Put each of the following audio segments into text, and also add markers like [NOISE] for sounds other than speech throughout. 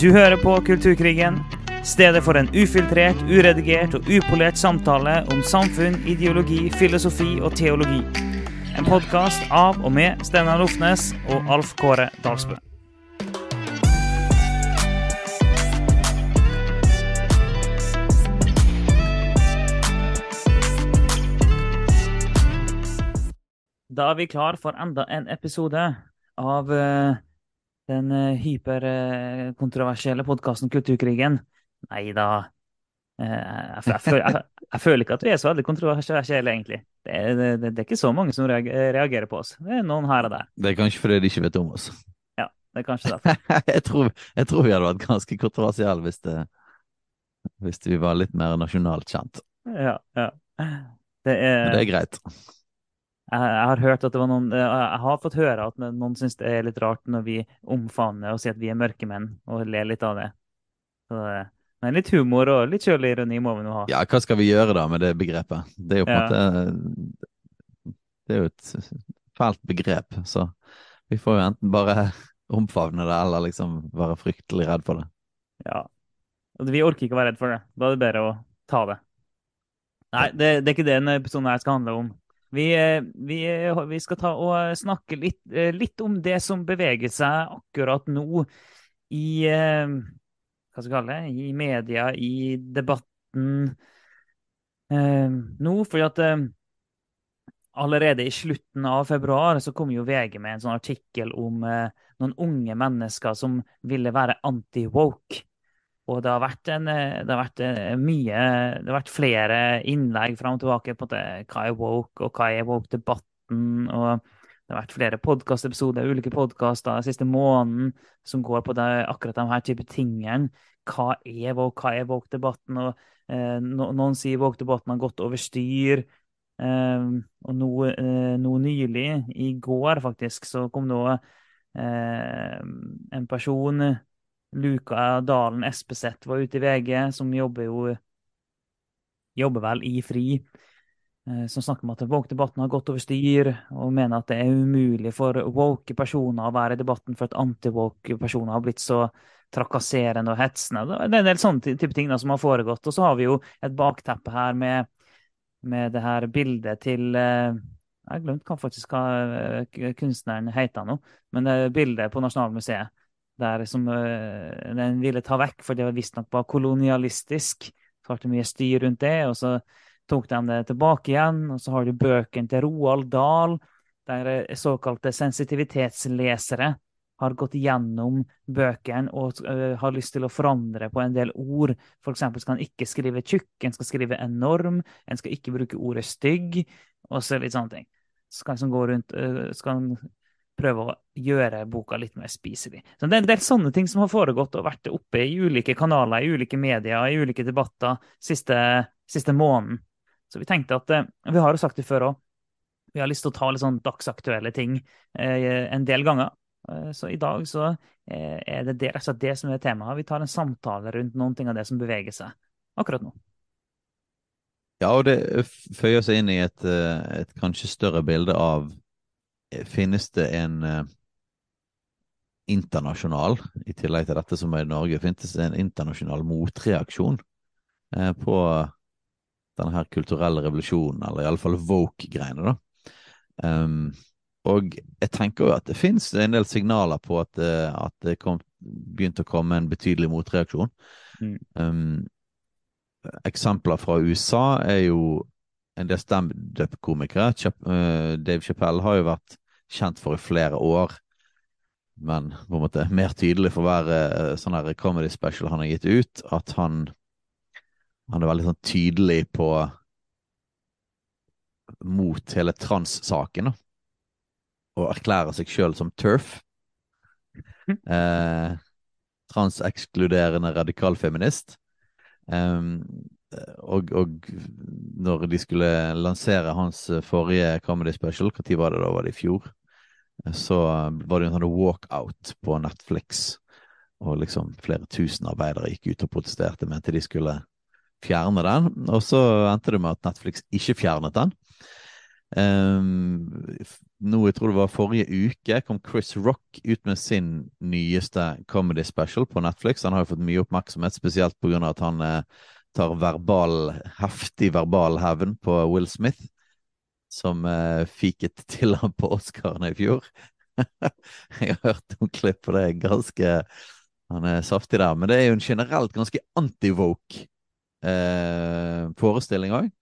Du hører på Kulturkrigen, stedet for en ufiltrert, uredigert og upolert samtale om samfunn, ideologi, filosofi og teologi. En podkast av og med Steinar Lofnes og Alf Kåre Dalsbø. Da er vi klar for enda en episode av eh, den uh, hyperkontroversielle podkasten Kulturkrigen. Nei da. Eh, jeg, jeg, jeg, jeg føler ikke at vi er så veldig kontroversielle, egentlig. Det er, det, det er ikke så mange som reagerer på oss. Det er noen her og der. Det er kanskje fordi de ikke vet om oss. Ja, Det er kanskje derfor. [LAUGHS] tror, jeg tror vi hadde vært ganske kontroversielle hvis, det, hvis vi var litt mer nasjonalt kjent. Ja, ja. Det Men er, det er greit. Jeg, har hørt at det var noen Jeg har fått høre at noen syns det er litt rart når vi omfavner og sier at vi er mørke menn, og ler litt av det. Så, eh, men litt humor og litt kjølig ironi må vi nå ha. Ja, hva skal vi gjøre da med det begrepet? Det er jo på en Ja. måte Det er jo et fælt begrep, så vi får jo enten bare omfavne det, eller liksom være fryktelig redd for det. Ja. Og vi orker ikke å være redd for det. Da er det bedre å ta det. Nei, det, det er ikke det denne episoden her skal handle om. Vi, eh, vi, eh, vi skal ta og snakke litt, eh, litt om det som beveger seg akkurat nå i eh, Hva skal vi kalle det? I media, i debatten eh, nå. Fordi at eh, allerede i slutten av februar så kom jo VG med en sånn artikkel om eh, noen unge mennesker som ville være anti-woke. Og det har vært, en, eh, det har vært eh, mye Det har vært flere innlegg fram og tilbake på det, hva er woke, og hva er woke-debatten. og det har vært flere podkastepisoder, ulike podkaster den siste måneden som går på det, akkurat de her type tingene. Hva er woke, hva er woke-debatten? og eh, no, Noen sier woke-debatten har gått over styr. Eh, og nå, eh, nå nylig, i går faktisk, så kom nå eh, en person Luka Dalen Espeseth var ute i VG, som jobber jo jobber vel i FRI, eh, som snakker om at woke-debatten har gått over styr, og mener at det er umulig for woke personer å være i debatten for at anti-woke personer har blitt så trakasserende og hetsende. Det er en del sånne type ting som har foregått. Og så har vi jo et bakteppe her med, med det her bildet til eh, Jeg har glemt hva faktisk hva eh, kunstneren heter nå, men det bildet på Nasjonalmuseet der som øh, den ville ta vekk, for det visstnok var kolonialistisk. Så ble det mye styr rundt det, og så tok de det tilbake igjen. Og så har du bøkene til Roald Dahl, der øh, såkalte sensitivitetslesere har gått gjennom bøkene og uh, har lyst til å forandre på en del ord. For eksempel skal en ikke skrive tjukk, en skal skrive enorm, en skal ikke bruke ordet stygg, og så litt sånne ting. Så skal en liksom gå rundt, uh, skal en prøve å gjøre boka litt mer spiselig. Så det er en del sånne ting som har foregått og vært oppe i ulike kanaler, i ulike medier, i ulike debatter siste, siste måneden. Så vi tenkte at eh, Vi har jo sagt det før òg. Vi har lyst til å ta litt sånn dagsaktuelle ting eh, en del ganger. Eh, så i dag så eh, er det det, altså det som er temaet. Vi tar en samtale rundt noen ting av det som beveger seg akkurat nå. Ja, og det føyer seg inn i et, et kanskje større bilde av Finnes det en eh, internasjonal, i tillegg til dette som er i Norge, finnes det en internasjonal motreaksjon eh, på denne her kulturelle revolusjonen, eller iallfall woke-greiene, da. Um, og jeg tenker jo at det finnes en del signaler på at, eh, at det kom, begynte å komme en betydelig motreaksjon. Mm. Um, eksempler fra USA er jo en del standup-komikere. Eh, Dave Chappelle har jo vært kjent for i flere år, men på en måte mer tydelig for hver eh, sånn her comedy special han har gitt ut, at han, han er veldig sånn tydelig på mot hele trans-saken. Og erklærer seg sjøl som TERF. [LAUGHS] Eh, transekskluderende radikalfeminist. Um, og, og når de skulle lansere hans forrige comedy special, når var det da? Var det i fjor? Så var det en sånn walkout på Netflix, og liksom flere tusen arbeidere gikk ut og protesterte, mente de skulle fjerne den. Og så endte det med at Netflix ikke fjernet den. Um, nå, jeg tror det var forrige uke, kom Chris Rock ut med sin nyeste comedy special på Netflix. Han har jo fått mye oppmerksomhet, spesielt pga. at han eh, tar verbal, heftig verbal hevn på Will Smith, som eh, fiket til ham på Oscarene i fjor. [LAUGHS] jeg har hørt noen klipp, på det ganske Han er saftig der. Men det er jo en generelt ganske anti-woke eh, forestilling òg.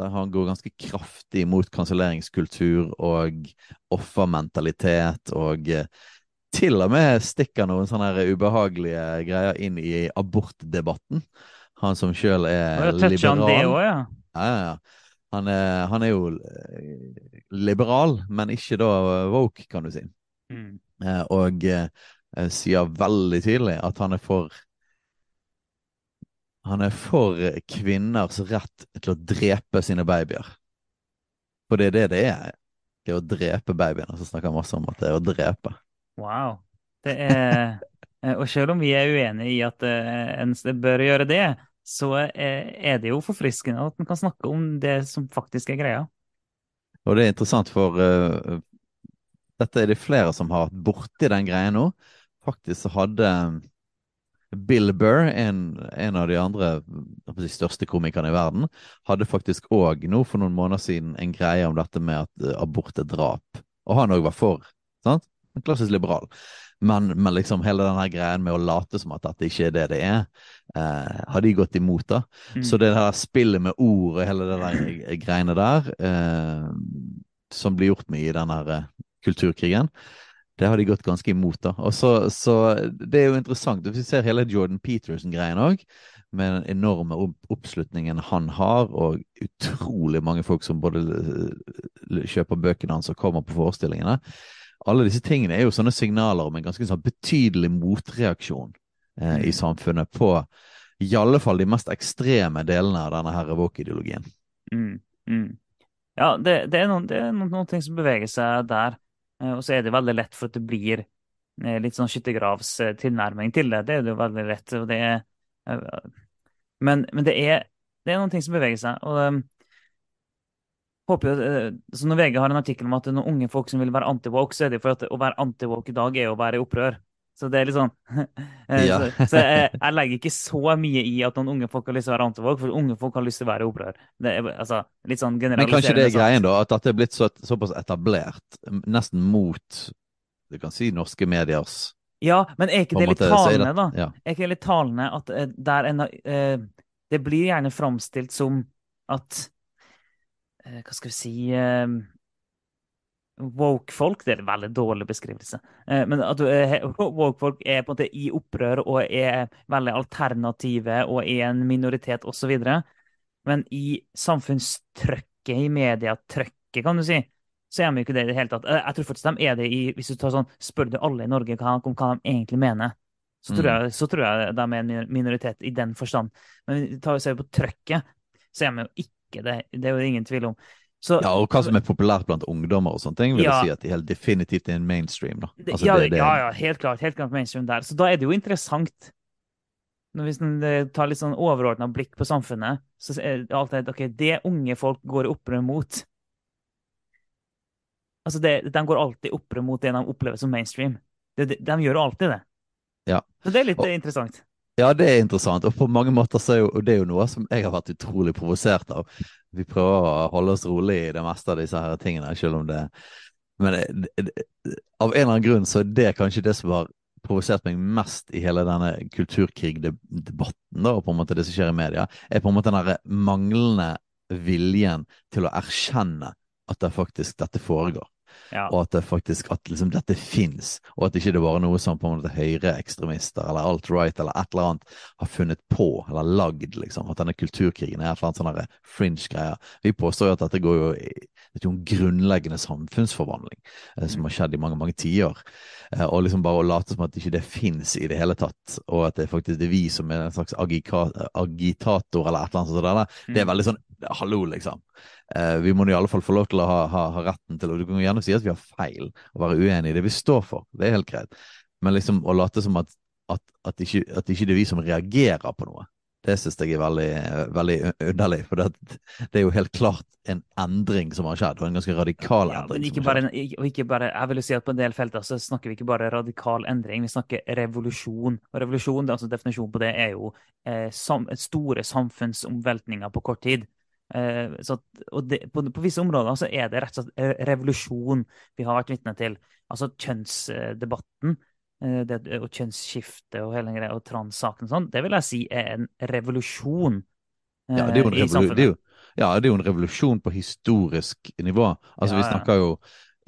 Der han går ganske kraftig mot kanselleringskultur og offermentalitet, og eh, til og med stikker noen sånne ubehagelige greier inn i abortdebatten. Han som sjøl er jeg toucher han det også, òg, ja. Ja, ja, ja. Han er, han er jo eh, liberal, men ikke da woke, kan du si. Mm. Eh, og eh, sier veldig tydelig at han er for Han er for kvinners rett til å drepe sine babyer. For det er det det er. Det er å drepe babyene. Så snakker han masse om at det er å drepe. Wow. Det er, og selv om vi er uenige i at en bør gjøre det, så eh, er det jo forfriskende at en kan snakke om det som faktisk er greia. Og det er interessant, for uh, dette er det flere som har vært borti den greia nå. Faktisk så hadde eh, Bill Burr, en, en av de andre de største komikerne i verden, hadde faktisk òg nå for noen måneder siden en greie om dette med at abort er drap. Og han òg var for. sant? En klassisk liberal. Men, men liksom hele denne greien med å late som at dette ikke er det det er, eh, har de gått imot, da. Mm. Så det der spillet med ord og hele det der greiene der, eh, som blir gjort mye i den her eh, kulturkrigen, det har de gått ganske imot, da. Og så, så det er jo interessant. Hvis vi ser hele Jordan Peterson-greien òg, med den enorme oppslutningen han har, og utrolig mange folk som både eh, kjøper bøkene hans og kommer på forestillingene. Alle disse tingene er jo sånne signaler om en ganske sånn betydelig motreaksjon eh, i Mm. samfunnet på i alle fall de mest ekstreme delene av denne her woke-ideologien. Mm, mm. Ja, det, det er, noen, det er noen, noen som beveger seg der. Eh, Og så er det veldig lett for at det blir eh, litt sånn skyttergravstilnærming til det. Det er det jo veldig lett. Og det er, eh, men, men det er, det er noen ting som beveger seg. Og eh, håper jo, eh, så Når VG har en artikkel om at det er noen unge folk som vil være anti-woke, så er det for at å være anti-woke i dag er å være i opprør. Så det er litt sånn [LAUGHS] eh, Ja. Så, så jeg, jeg legger ikke så mye i at noen unge folk har lyst til å være anti-woke, for unge folk har lyst til å være i opprør. Det er altså litt sånn Men kanskje det er greien, da, at dette er blitt så, såpass etablert, nesten mot du kan si norske mediers Ja, men er ikke det litt talende, da? Ja. Er ikke det litt talende at eh, der en, uh, det blir gjerne framstilt som at Hva skal vi si eh, Woke-folk, det er en veldig dårlig beskrivelse. Eh, men at eh, [LAUGHS] woke-folk er på en måte i opprør og er veldig alternative og er en minoritet osv. Men i samfunnstrøkket, i mediatrøkket, kan du si, så er de ikke det i det hele tatt. Eh, Jeg tror faktisk de er det i Hvis du tar sånn, spør du alle i Norge hva, hva de egentlig mener, så tror, Mm. jeg, så tror jeg de er en minoritet i den forstand. Men tar vi ser på trøkket, så er de jo ikke det. Det er jo ingen tvil om. Så, ja, og hva som er populært blant ungdommer og sånne ting, vil Ja. jeg si at de helt definitivt er en mainstream, da. Altså, ja, det- det- ja, ja, helt klart. Helt klart mainstream der. Så da er det jo interessant. Når Hvis en eh, tar litt sånn overordna blikk på samfunnet, så er det alltid ok, det unge folk går i opprør mot Altså, det, De går alltid i opprør mot det de opplever som mainstream. De, de, de gjør alltid det. Ja. Så det er litt Og- eh, interessant. Ja, det er interessant, og på mange måter så er jo det er jo noe som jeg har vært utrolig provosert av. Vi prøver å holde oss rolig i det meste av disse her tingene, selv om det Men det, det, av en eller annen grunn så er det kanskje det som har provosert meg mest i hele denne kulturkrigdebatten, da, og på en måte det som skjer i media, er på en måte den manglende viljen til å erkjenne at det faktisk dette foregår Ja. og at det faktisk at liksom dette fins, og at ikke det bare er noe som på en måte høyreekstremister eller alt-right eller et eller annet har funnet på eller lagd, liksom. At denne kulturkrigen er et eller annet sånn fringe-greier. Vi påstår jo at dette går jo det er jo en grunnleggende samfunnsforvandling eh, som har skjedd i mange mange tiår. Eh, og liksom bare å late som at ikke det fins i det hele tatt, og at det faktisk det er vi som er en slags agitator eller et eller annet sånt, der, det er veldig sånn hallo, liksom. Eh, vi må i alle fall få lov til å ha, ha, ha retten til Og du kan jo gjerne si at vi har feil, og være uenig i det vi står for. Det er helt greit. Men liksom å late som at, at, at, ikke, at ikke det er vi som reagerer på noe, Det syns jeg er veldig, veldig underlig. For det, det, er jo helt klart en endring som har skjedd, og en ganske radikal ja, endring. ikke bare, og ikke bare, jeg vil jo si at På en del felter så snakker vi ikke bare radikal endring, vi snakker revolusjon. Og revolusjon, altså Definisjonen på det er jo eh, sam, store samfunnsomveltninger på kort tid. Eh, så, og det, på, på, visse områder så er det rett og slett revolusjon vi har vært vitne til. Altså kjønnsdebatten Eh, det, og kjønnsskifte og hele greia, og transsaken og sånn, det vil jeg si er en revolusjon ja, det er jo en, eh, i samfunnet. Det er jo, ja, det er jo en revolusjon på historisk nivå. Altså, ja, vi snakker jo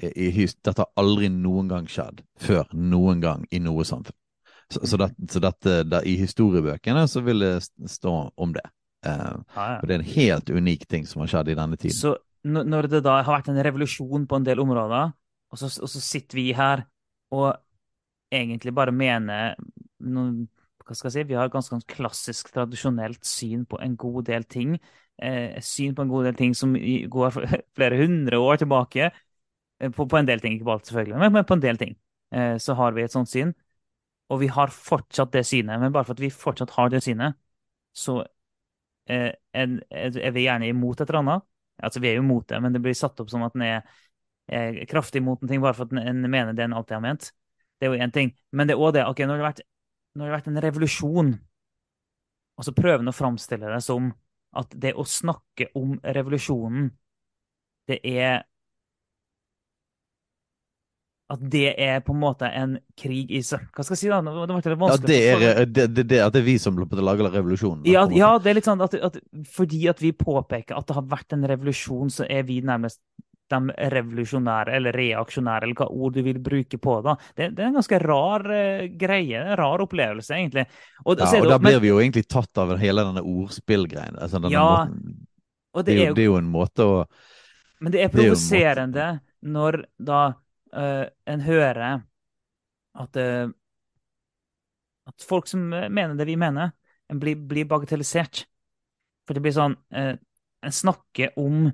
i, i, Dette har aldri noen gang skjedd før noen gang i noe samfunn. Så, så, det, så dette, det, i historiebøkene så vil det stå om det. Eh, og det er en helt unik ting som har skjedd i denne tiden. Så når det da har vært en revolusjon på en del områder, og så, og så sitter vi her og egentlig bare mener noen, hva skal jeg si, Vi har et ganske ganske klassisk, tradisjonelt syn på en god del ting. Eh, syn på en god del ting som går [LAUGHS] flere hundre år tilbake. Eh, på, på, en del ting, ikke på alt selvfølgelig, men, men på en del ting eh, så har vi et sånt syn. Og vi har fortsatt det synet. Men bare for at vi fortsatt har det synet, så eh, er, er vi gjerne imot et eller annet. Altså, vi er jo imot det, men det blir satt opp som at en er, er kraftig imot en ting bare for at en mener det en alltid har ment. Det er jo én ting. Men det er òg det ok, når det, har vært, når det har vært en revolusjon, og så prøver han å framstille det som at det å snakke om revolusjonen, det er at det er på en måte en krig i seg Hva skal jeg si, da? Det ble litt vanskelig. Ja, det er, det, det, det, at det er vi som lager revolusjonen? Ja, ja, det er litt sånn at, at, fordi at vi påpeker at det har vært en revolusjon, så er vi nærmest de revolusjonære eller reaksjonære, eller hva ord du vil bruke på da. Det, det er en ganske rar uh, greie, en rar opplevelse, egentlig. Og, ja, og da blir vi jo egentlig tatt av hele denne ordspillgreien. Altså, ja, og det, er jo, det er jo en måte å Men det er provoserende når da uh, en hører at, uh, at folk som mener det vi mener, blir, blir bagatellisert. For det blir sånn En snakker om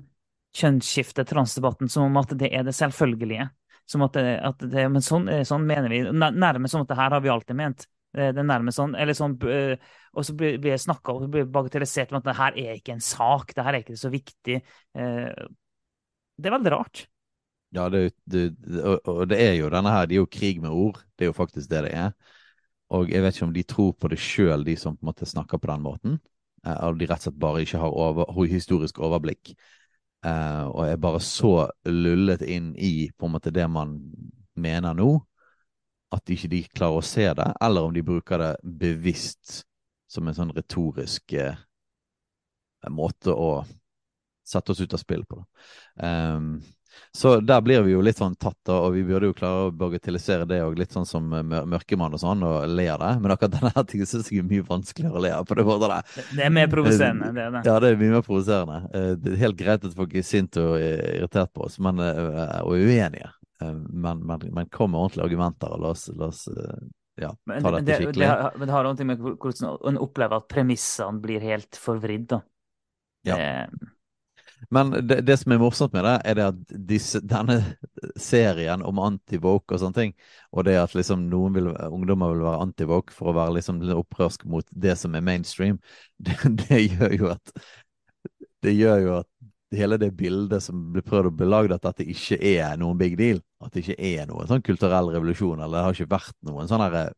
kjønnsskifte, transdebatten, som om at det er det selvfølgelige. Som at det, at det, men sånn, eh, sånn, mener vi. Nærmest som at det her har vi alltid ment. Det er nærmest sånn, eller sånn, eh, Og så blir det snakka og blir bagatellisert med at det her er ikke en sak, det her er ikke så viktig. Eh, det er veldig rart. Ja, det, det, og det er jo denne her, det er jo krig med ord. Det er jo faktisk det det er. Og jeg vet ikke om de tror på det sjøl, de som på en måte snakker på den måten. Eller de rett og slett bare ikke har over, historisk overblikk. Uh, og er bare så lullet inn i på en måte det man mener nå, at ikke de klarer å se det, eller om de bruker det bevisst som en sånn retorisk uh, måte å sette oss ut av spill på. Um, så der blir vi jo litt sånn tatt, og vi burde jo klare å bagatellisere det òg, litt sånn som Mørkemann og sånn, og le av det. Men akkurat denne her tingen syns jeg er mye vanskeligere å le av. på Det måten der. Det er mer provoserende, det er det. Ja, det er mye mer provoserende. Eh, det er helt greit at folk er sinte og irritert på oss, men, eh, og uenige. Eh, men, men, men kom med ordentlige argumenter, og la oss, la oss ja, ta dette skikkelig. Det, det, det har noe med hvordan en opplever at premissene blir helt forvridd, da. Ja. Det, men det, det, som er morsomt med det, er det at disse, denne serien om anti-woke og sånne ting, og det at liksom noen vil, ungdommer vil være anti-woke for å være liksom opprørsk mot det som er mainstream, [LAUGHS] det, det, gjør jo at det gjør jo at hele det bildet som blir prøvd å bli lagd, at dette ikke er noen big deal, at det ikke er noen sånn kulturell revolusjon, eller det har ikke vært noen sånn eh,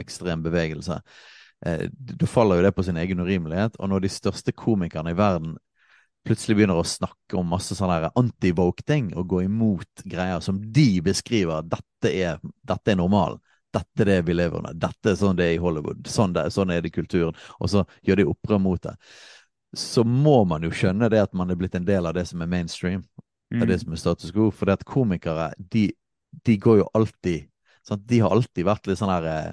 ekstrem bevegelse, eh, da faller jo det på sin egen urimelighet. Og når de største komikerne i verden plutselig begynner å snakke om masse sånne anti-woke-ting og gå imot greier som de beskriver dette er, dette er normalen. Dette er det vi lever under. Dette er sånn det er i Hollywood. Sånn, det, sånn er det i kulturen. Og så gjør de opprør mot det. Så må man jo skjønne det at man er blitt en del av det som er mainstream. Mm. Av det som er status quo. For det at komikere, de, de går jo alltid sant? De har alltid vært litt sånn her eh,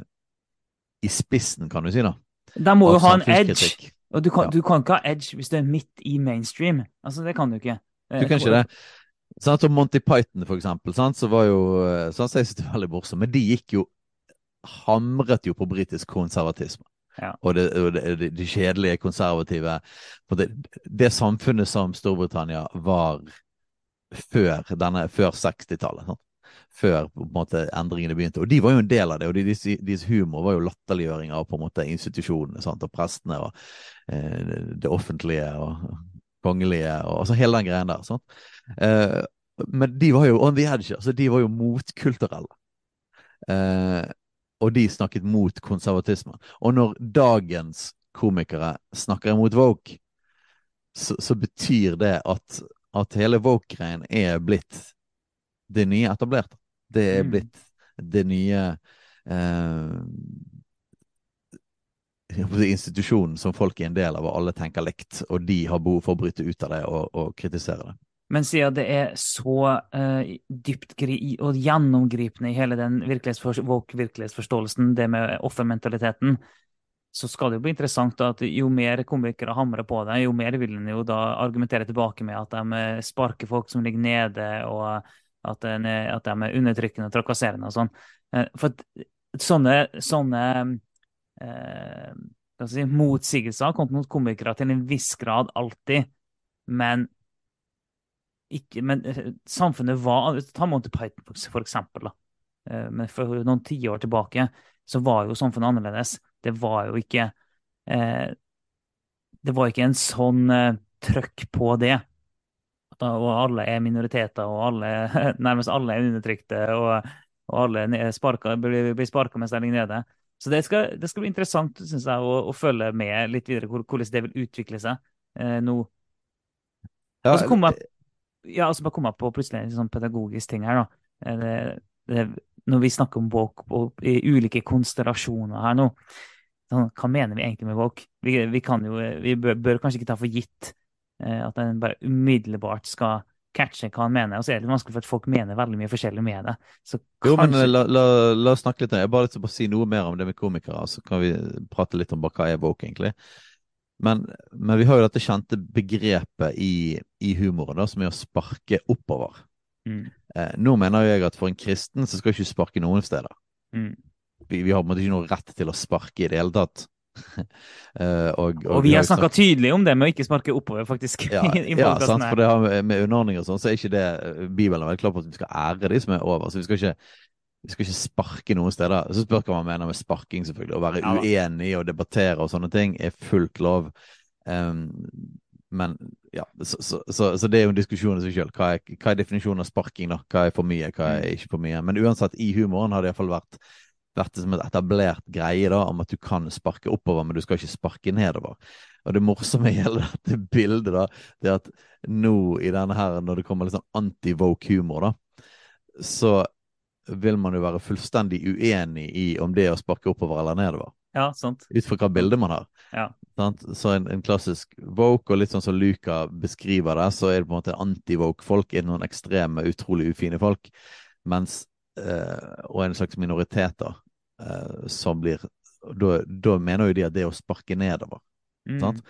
i spissen, kan du si, da. De må jo ha en edge. Og du kan, ja. du kan, ikke ha edge hvis du er midt i mainstream. Altså, det kan du ikke. Du kan ikke det. Sånn som Monty Python, for eksempel, sant? så var jo sånn, så jeg synes det veldig morsomt. Men de gikk jo Hamret jo på britisk konservatisme. Ja. Og, det, og det, det, kjedelige konservative. Det, det, samfunnet som Storbritannia var før, før 60-tallet. Før på en måte endringene begynte. Og de var jo en del av det, og deres, deres humor var jo latterliggjøring av på en måte institusjonene sant? og prestene og eh, det offentlige og kongelige og altså hele den greien der. sant? Eh, men de var jo on the edge, altså de var jo motkulturelle. Eh, og de snakket mot konservatismen. Og når dagens komikere snakker imot Vogue, så, så betyr det at, at hele Vogue-greien er blitt det nye etablerte. Det er Mm. blitt det nye eh, institusjonen som folk er en del av, og alle tenker likt. Og de har behov for å bryte ut av det og, og kritisere det. Men siden det er så uh, dypt og gjennomgripende i hele den virkelighetsfor virkelighetsforståelsen, det med offermentaliteten, så skal det jo bli interessant at jo mer komikere hamrer på det, jo mer vil en jo da argumentere tilbake med at de eh, sparker folk som ligger nede, og at, den, at de er undertrykkende og trakasserende og sånn. Eh, For sånne, sånne eh, si, motsigelser kommet mot komikere til en viss grad alltid, men ikke, men eh, samfunnet var Ta Monty Python, for eksempel. Da. Eh, Men for noen tiår tilbake så var jo samfunnet annerledes. Det var jo ikke eh, Det var ikke en sånn eh, trøkk på det. Og alle er minoriteter, og alle, [LAUGHS] nærmest alle er undertrykte, og, og alle sparka, blir, blir sparka mens de ligger nede. Så det skal, det skal bli interessant synes jeg, å, å følge med litt videre hvordan det vil utvikle seg eh, nå. Og så kom jeg, ja, altså bare kom jeg på plutselig en sånn pedagogisk ting her, da. Eh, Det, det, når vi snakker om walk og i ulike konstellasjoner her nå, sånn, hva mener vi egentlig med walk? Vi, vi, kan jo, vi bør, bør kanskje ikke ta for gitt eh, at en bare umiddelbart skal catche hva han mener. Og så er det litt vanskelig for at folk mener veldig mye forskjellig med det. Så Jo, men la, la, la oss snakke litt om det. Jeg bare lyst si noe mer om det med komikere, så kan vi prate litt om hva er woke, egentlig. Men, men vi har jo dette kjente begrepet i, i humoren, da, som er å sparke oppover. mm, Eh, nå mener jeg at for en kristen så skal ikke du sparke noen steder. mm. Vi, vi har på en måte ikke noe rett til å sparke i det hele tatt. [LAUGHS] Eh, og, Og vi har snakka tydelig om det med å ikke sparke oppover, faktisk. ja, [LAUGHS] ja, sant, for det har med, med underordning og sånn, så er ikke det Bibelen er veldig klar på at vi skal ære de som er over. Så vi skal ikke, vi skal ikke sparke noen steder. Så spør hva man mener med sparking, selvfølgelig. Å være Ja uenig og debattere og sånne ting er fullt lov. Um, men ja, så, så, så, så det er jo en diskusjon i seg sjøl. Hva, hva er definisjonen av sparking, da? Hva er for mye, hva er ikke for mye? Men uansett, i humoren har det iallfall vært vært som et etablert greie da, om at du kan sparke oppover, men du skal ikke sparke nedover. Og det morsomme [LAUGHS] i hele dette bildet, da, det er at nå i denne her, når det kommer litt sånn anti-woke-humor, da, så vil man jo være fullstendig uenig i om det er å sparke oppover eller nedover. Ja, sant. Ut fra hva bilde man har. Ja. Sant? Så en, en klassisk woke, og litt sånn som Luca beskriver det, så er det på en måte anti-woke-folk er noen ekstreme, utrolig ufine folk. Mens øh, Og en slags minoritet, da, som blir da, da mener jo de at det er å sparke nedover. Mm. Sant?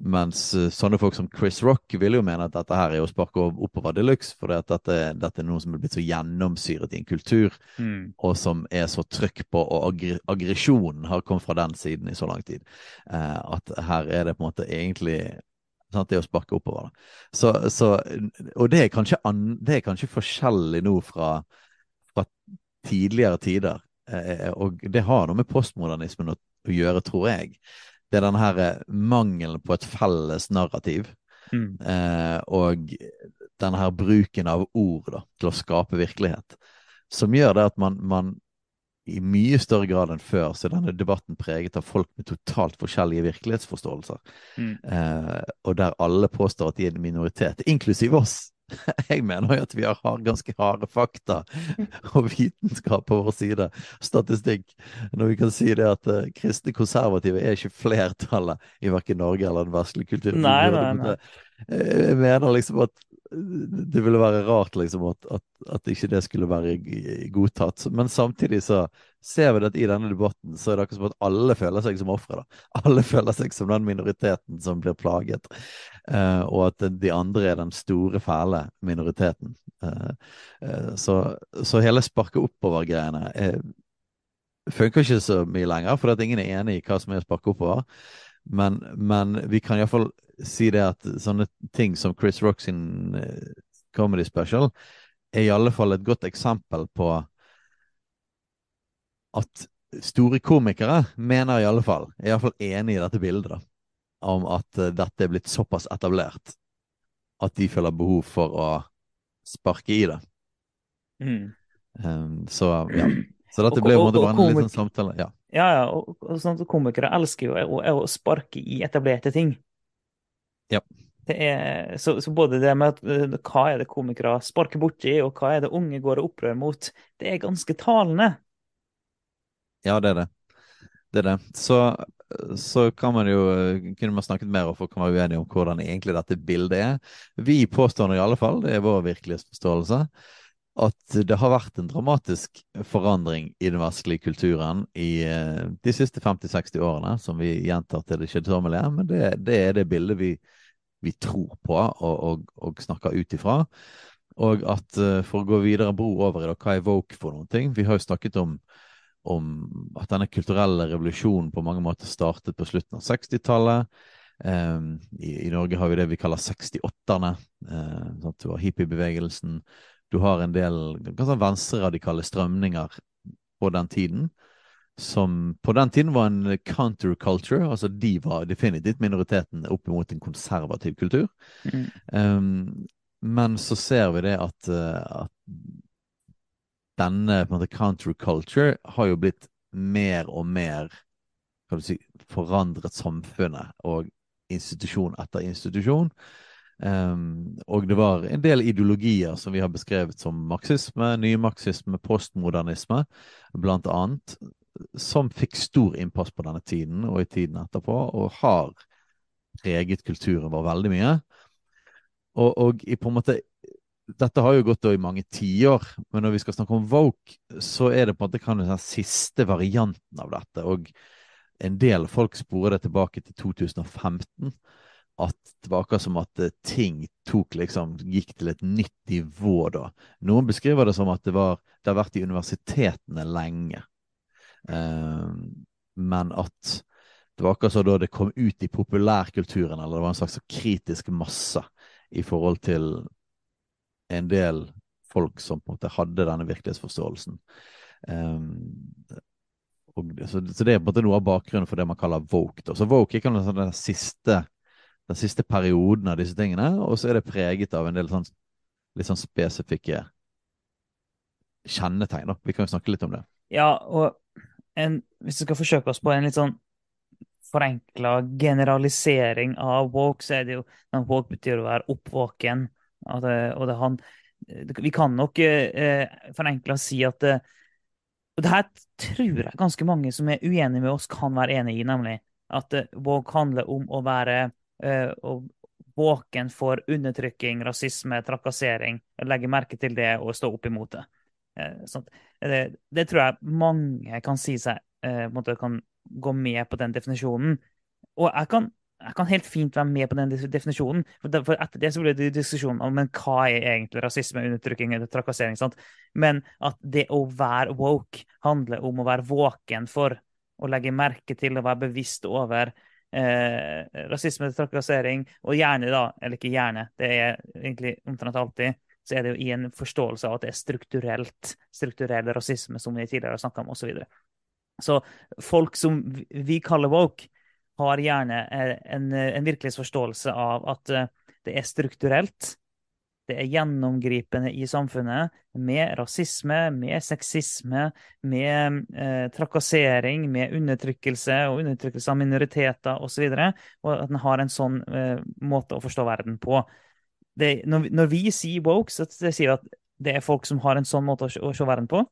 Mens eh, sånne folk som Chris Rock vil jo mene at dette her er å sparke oppover de luxe, for dette, dette er noe som er blitt så gjennomsyret i en kultur, Mm. og som er så trykk på, og aggre aggresjonen har kommet fra den siden i så lang tid, eh, at her er det på en måte egentlig sant, det å sparke oppover. Så, så, og det er, kanskje an, det er kanskje forskjellig nå fra, fra tidligere tider, eh, og det har noe med postmodernismen å, å gjøre, tror jeg. Det er denne her eh, mangelen på et felles narrativ. Mm. Eh, og denne her bruken av ord da, til å skape virkelighet, som gjør det at man, man i mye større grad enn før så er denne debatten preget av folk med totalt forskjellige virkelighetsforståelser, Mm. eh, og der alle påstår at de er en minoritet, inklusiv oss. [LAUGHS] Jeg mener jo at vi har, ganske harde fakta [LAUGHS] og vitenskap på vår side, statistikk, når vi kan si det at uh, kristne konservative er ikke flertallet i hverken Norge eller den vestlige kulturen. Nei, nei, nei. Eh, Jeg mener liksom at det ville være rart liksom at, at, at ikke det skulle være godtatt. Men samtidig så ser vi at i denne debatten så er det akkurat som at alle føler seg som ofre. Alle føler seg som den minoriteten som blir plaget. Eh, og at de andre er den store, fæle minoriteten. Eh, eh, så, så hele sparke oppover-greiene funker ikke så mye lenger, for at ingen er enig i hva som er å sparke oppover. Men, men vi kan iallfall si det at sånne ting som Chris Rock sin eh, comedy special er i alle fall et godt eksempel på at store komikere mener i alle fall, er i alle fall enig i dette bildet, da, om at uh, dette er blitt såpass etablert at de føler behov for å sparke i det. Mm. Um, så ja. Så dette ble jo bare en liten samtale. Ja, ja, ja og, og sånn komikere elsker jo å, å, sparke i etablerte ting. Ja. Er, så, så, både det med at, uh, hva er det komikere sparker borti, og hva er det unge går og opprør mot, det er ganske talende. Ja, det er det. Det er det. Så, så kan man jo kunne man snakket mer og folk kan være om hvordan egentlig dette bildet er. Vi påstår i alle fall, det er vår virkelighetsforståelse, at det har vært en dramatisk forandring i den vestlige kulturen i eh, de siste 50-60 årene, som vi gjentar til det kjedsommelige. Men det, det, er det bildet vi, vi tror på og, og, og snakker ut ifra. Og at uh, for å gå videre bro over i det, hva er woke for noen ting? Vi har jo snakket om om at denne kulturelle revolusjonen på mange måter startet på slutten av 60-tallet. Um, i, i, Norge har vi det vi kaller 68-erne. Uh, sånn du har hippiebevegelsen. Du har en del ganske venstreradikale strømninger på den tiden. Som på den tiden var en counterculture. Altså de var definitivt minoriteten opp mot en konservativ kultur. Mm. Um, men så ser vi det at, uh, at denne på en måte counterculture har jo blitt mer og mer si, forandret samfunnet og institusjon etter institusjon. Um, og det var en del ideologier som vi har beskrevet som marxisme, nymarxisme, postmodernisme, blant annet, som fikk stor innpass på denne tiden og i tiden etterpå, og har preget kulturen vår veldig mye. Og, og i på en måte dette har jo gått i mange tiår, men når vi skal snakke om woke, så er det på en måte kan den siste varianten av dette. Og en del folk sporer det tilbake til 2015. At det var akkurat som at eh, ting tok liksom, gikk til et nytt nivå da. Noen beskriver det som at det, var, det har vært i universitetene lenge. Uh, men at det var akkurat som da det kom ut i populærkulturen, eller det var en slags kritisk masse i forhold til en del folk som på en måte hadde denne virkelighetsforståelsen. Um, og, så, så, det er på en måte noe av bakgrunnen for det man kaller woke. Da. Så woke er kanskje den, siste, den siste perioden av disse tingene, og så er det preget av en del sånn, litt sånn spesifikke kjennetegn. Da. Vi kan jo snakke litt om det. Ja, og en, hvis vi skal forsøke oss på en litt sånn forenkla generalisering av woke, så er det jo Woke betyr å være oppvåken at, og det, han, vi kan nok eh, forenkla si at eh, og det her tror jeg ganske mange som er uenige med oss, kan være enig i, nemlig at eh, våg handler om å være eh, våken for undertrykking, rasisme, trakassering. Legge merke til det og stå opp imot det. Eh, det, det, tror jeg mange kan si seg eh, kan gå med på den definisjonen. Og jeg kan jeg kan helt fint være med på den definisjonen. For, etter det så ble det diskusjon om men hva er egentlig rasisme, undertrykking eller trakassering. Sant? Men at det å være woke handler om å være våken for å legge merke til og være bevisst over eh, rasisme, trakassering, og gjerne da, eller ikke gjerne, det er egentlig omtrent alltid, så er det jo i en forståelse av at det er strukturelt, strukturell rasisme, som vi tidligere har snakka om, osv. Så, videre. så folk som vi kaller woke, har gjerne eh, en, eh, en virkelighetsforståelse av at eh, det er strukturelt. Det er gjennomgripende i samfunnet med rasisme, med sexisme, med eh, trakassering, med undertrykkelse og undertrykkelse av minoriteter osv. Og, så og at en har en sånn eh, måte å forstå verden på. Det, når, når, vi sier woke, så sier vi at det er folk som har en sånn måte å, å se verden på.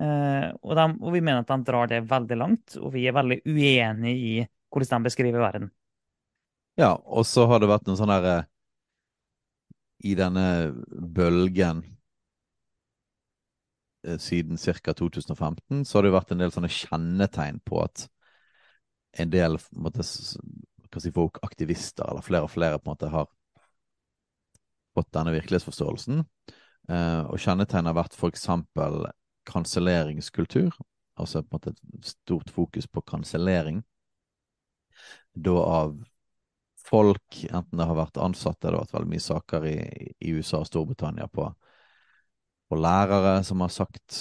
Eh, og, de, og, vi mener at de drar det veldig langt, og vi er veldig uenig i hvordan den beskriver verden. Ja, og så har det vært en sånn herre eh, I denne bølgen eh, siden ca. 2015, så har det vært en del sånne kjennetegn på at en del måtte, si, folk-aktivister, eller flere og flere, på en måte har fått denne virkelighetsforståelsen. Eh, og kjennetegn har vært f.eks. kanselleringskultur. Altså på en måte et stort fokus på kansellering da av folk, enten det har vært ansatte, det har vært veldig mye saker i, i USA og Storbritannia på på lærere som har sagt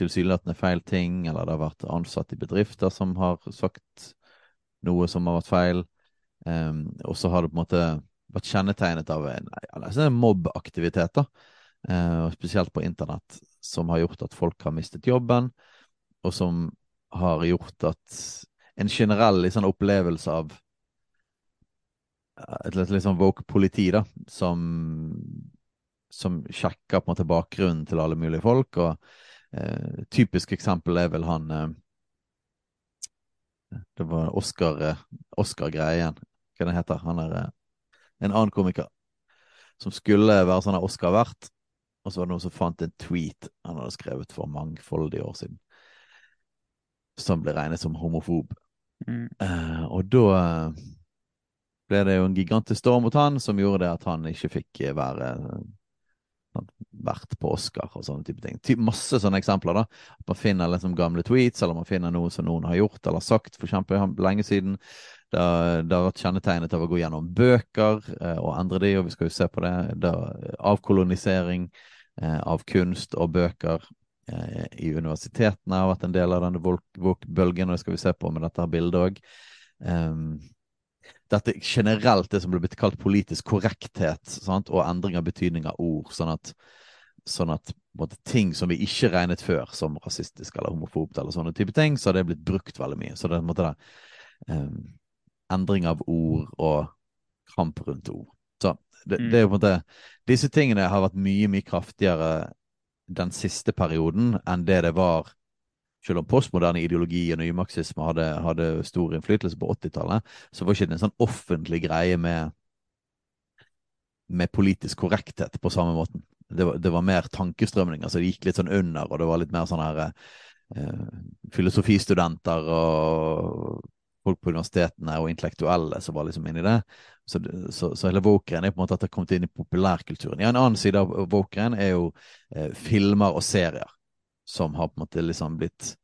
tilsynelatende feil ting, eller det har vært ansatte i bedrifter som har sagt noe som har vært feil. Um, og så har det på en måte vært kjennetegnet av en, en mobbaktivitet. Uh, spesielt på internett, som har gjort at folk har mistet jobben, og som har gjort at en generell liksom, opplevelse av et litt, sånn woke politi, da, som, som sjekker på en måte bakgrunnen til alle mulige folk. og eh, Typisk eksempel er vel han eh, Det var Oscar-greien. Oscar hva det heter han er eh, en annen komiker som skulle være sånn Oscar-vert. Og så var det noen som fant en tweet han hadde skrevet for mangfoldige år siden, som ble regnet som homofob. Uh, og da ble det jo en gigantisk storm mot han, som gjorde det at han ikke fikk eh, være sånn, vært på Oscar og sånne type ting. Masse sånne eksempler. da, At man finner liksom gamle tweets, eller man finner noe som noen har gjort eller sagt for eksempel lenge siden. Det har vært kjennetegnet av å gå gjennom bøker eh, og endre de, og vi skal jo se på det. det avkolonisering eh, av kunst og bøker eh, i universitetene har vært en del av denne bølgen, og det skal vi se på med dette bildet òg. Um, dette generelt det som ble blitt kalt politisk korrekthet sant? og endring av betydning av ord. Sånn at, sånn at måte, ting som vi ikke regnet før som rasistisk eller homofobt, eller sånne type ting, så har det blitt brukt veldig mye. Så det er måte, det, um, endring av ord og kamp rundt ord. Så det, mm. det er jo på en måte Disse tingene har vært mye, mye kraftigere den siste perioden enn det det var selv om postmoderne ideologi og nymarxisme hadde, hadde stor innflytelse på 80-tallet, så var ikke det en sånn offentlig greie med, med politisk korrekthet på samme måten. Det var, det var mer tankestrømninger, så det gikk litt sånn under, og det var litt mer sånn her eh, filosofistudenter og folk på universitetene og intellektuelle som var liksom inni det. Så, så, så hele Våkeren er på en måte at det har kommet inn i populærkulturen. Ja, En annen side av Våkeren er jo eh, filmer og serier som har på en måte liksom blitt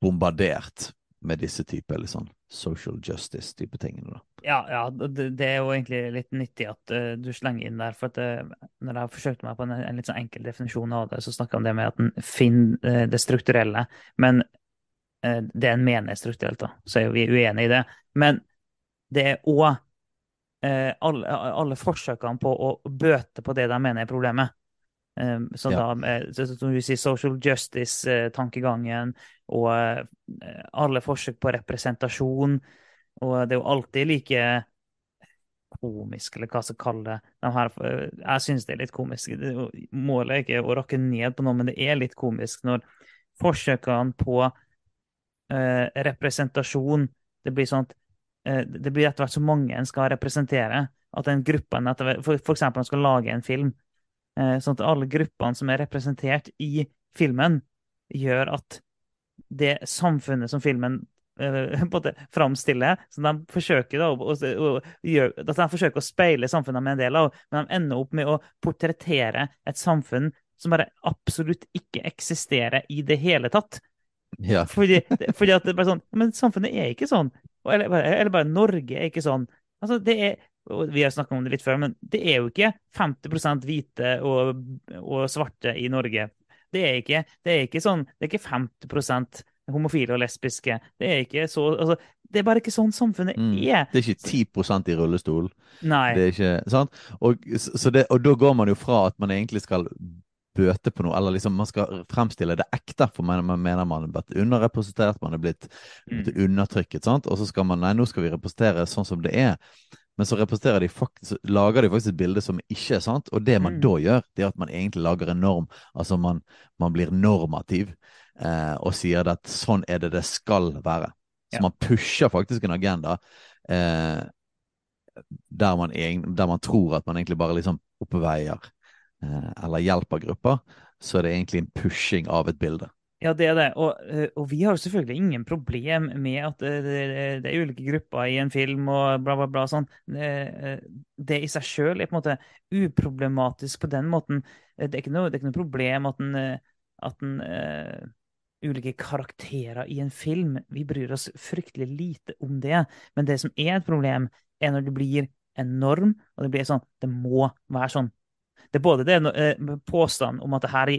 bombardert med disse typer liksom social justice-type tingene. da. Ja, ja det, er jo egentlig litt nyttig at uh, du slenger inn der. for at uh, Når jeg forsøkte meg på en, en, litt sånn enkel definisjon av det, så snakka jeg om det med at en finner uh, det strukturelle. Men det en mener strukturelt, da, så er jo vi uenige i det. Men det er òg alle, alle forsøkene på å bøte på det de mener er problemet. Um, så ja. da, som du sier, social justice-tankegangen og uh, alle forsøk på representasjon. Og det er jo alltid like komisk, eller hva skal kalle det. De her, jeg synes det er litt komisk. Målet er ikke å rakke ned på noe, men det er litt komisk når forsøkene på representasjon Det blir sånn at det blir etter hvert så mange en skal representere. At den gruppen etter, for, for eksempel en skal lage en film Eh, sånn at alle gruppene som er representert i filmen, gjør at det samfunnet som filmen uh, [LAUGHS] på en framstiller, så de forsøker da, å, å, gjør, at de forsøker å speile samfunnet med en del av, men de ender opp med å portrettere et samfunn som bare absolutt ikke eksisterer i det hele tatt. Ja. Fordi, fordi, at det bare sånn Men samfunnet er ikke sånn. Eller, eller bare Norge er ikke sånn. Altså, det er vi har snakka om det litt før, men det er jo ikke 50 hvite og, og, svarte i Norge. Det er ikke, det er ikke sånn, det er ikke 50% homofile og lesbiske. Det er ikke så, altså, det er bare ikke sånn samfunnet mm. er. Det er ikke 10% i rullestol. Nei. Det er ikke, sant? Og, det, og da går man jo fra at man egentlig skal bøte på noe, eller liksom man skal fremstille det ekte, for man, man mener man er blitt underrepresentert, man er blitt, mm. undertrykket, sant? og så skal man nei, nå skal vi representere sånn som det er. Men så de faktisk, lager de faktisk et bilde som ikke er sant. Og det man mm. da gjør, det er at man egentlig lager en norm. Altså man, man blir normativ eh, og sier at sånn er det det skal være. Så ja. man pusher faktisk en agenda eh, der, man der, man tror at man egentlig bare liksom oppveier eh, eller hjelper grupper. Så er det egentlig en pushing av et bilde. Ja, det er det. Og, eh, og, vi har jo selvfølgelig ingen problem med at det, det, er ulike grupper i en film og bla, bla, bla. sånn. Det, eh, i seg sjøl er på en måte uproblematisk på den måten. Det er ikke noe, er ikke noe problem at en, at en uh, ulike karakterer i en film Vi bryr oss fryktelig lite om det. Men det som er et problem, er når det blir en norm, og det blir sånn Det må være sånn. Det er både det eh, påstand om at det her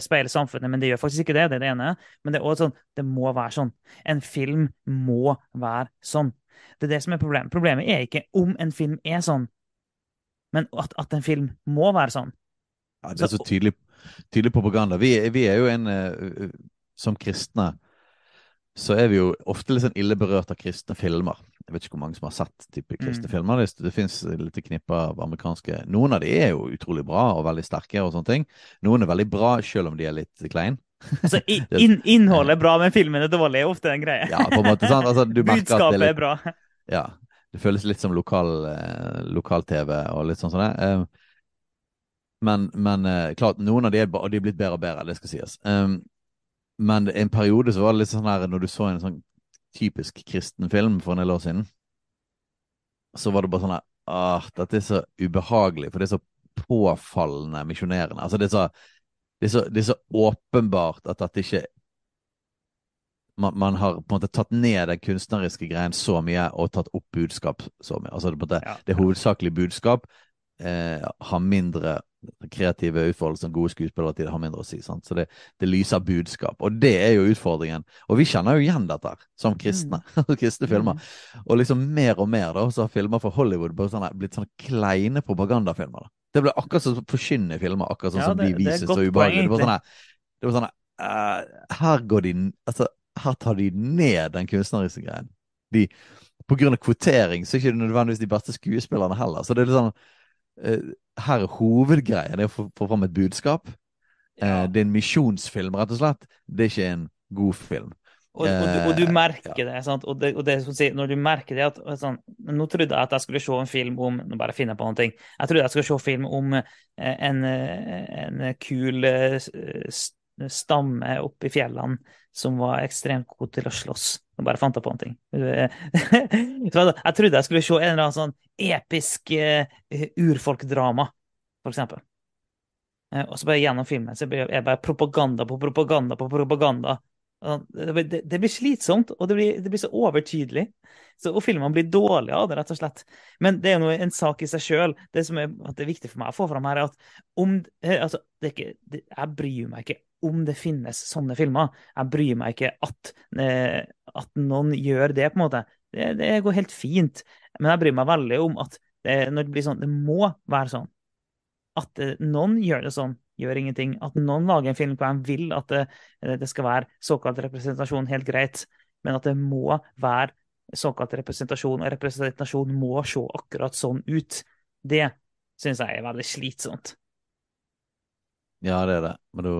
speiler samfunnet, men det gjør faktisk ikke det. Det er det ene. Men det er også sånn det må være sånn. En film må være sånn. Det er det som er problemet. Problemet er ikke om en film er sånn, men at, at en film må være sånn. Ja, det er så tydelig, tydelig propaganda. Vi, vi, er jo en uh, Som kristne så er vi jo ofte litt sånn ille berørt av kristne filmer. Jeg vet ikke hvor mange som har sett type mm. filmer. Det, det fins litt knipper av amerikanske Noen av de er jo utrolig bra og veldig sterke, og sånne ting. Noen er veldig bra, selv om de er litt kleine. Altså, [LAUGHS] in, innholdet er bra, men filmene er dårlig, er ofte en greie. Ja, på en måte, sant? Altså, Budskapet er, litt, er, bra. Ja. Det føles litt som lokal-TV eh, lokal og litt sånn det. Eh, men, men eh, klart, noen av de er, de er blitt bedre og bedre, det skal sies. Um, men en periode så var det litt sånn her når du så en sånn typisk kristen film for en del år siden, så var det bare sånn her ah, Dette er så ubehagelig, for det er så påfallende misjonerende. Altså, det er, så, det, er så, det er så åpenbart at dette ikke man, man, har på en måte tatt ned den kunstneriske greien så mye og tatt opp budskap så mye. Altså det, på en måte, ja. det hovedsakelige budskap eh, har mindre kreative utfold som gode skuespillere har mindre å si. Sant? Så det, det, lyser budskap. Og det er jo utfordringen. Og vi kjenner jo igjen dette som kristne. Mm. [LAUGHS] kristne filmer. Mm. Og liksom mer og mer da, så har filmer fra Hollywood sånne, blitt sånne kleine propagandafilmer. Da. Det ble akkurat som forkynnende filmer, akkurat sånn ja, som de vises så ubehagelig. Det var sånn det var sånn uh, Her går de altså, her tar de ned den kunstneriske greien. De, på grunn av kvotering så er det ikke nødvendigvis de beste skuespillerne heller. Så det er litt sånn Her er hovedgreia det er å få, få fram et budskap. Ja. Uh, det er en misjonsfilm, rett og slett. Det er ikke en god film. Og, og, du, og, du, eh, merker ja. det, sant? Og, det, og det, når du merker det at sånn, Nå trodde jeg at jeg skulle se en film om Nå bare finner jeg på noe. Jeg trodde jeg skulle se en film om en, en kul stamme oppe i fjellene som var ekstremt god til å slåss. Nå bare fant jeg på noen ting. [LAUGHS] jeg trodde jeg skulle se en eller annen sånn episk uh, urfolkdrama, for eksempel. Uh, og så bare gjennom filmen så er det bare propaganda på propaganda på propaganda. Det, det, det, blir slitsomt, og det blir, det blir så overtydelig. Så, og filmene blir dårlige av det, rett og slett. Men det er jo en sak i seg sjøl. Det som er, det er viktig for meg å få fram her, er at om eh, altså, ikke, Jeg bryr meg ikke om det finnes sånne filmer. Jeg bryr meg ikke at, at noen gjør det, på en måte. Det, det, går helt fint. Men jeg bryr meg veldig om at det, når det blir sånn, det må være sånn. At eh, noen gjør det sånn, gjør ingenting. At noen lager en film hvor de vil at det, det skal være såkalt representasjon, helt greit. Men at det må være såkalt representasjon, og representasjon må se akkurat sånn ut. Det syns jeg er veldig slitsomt. Ja, det er det. Men du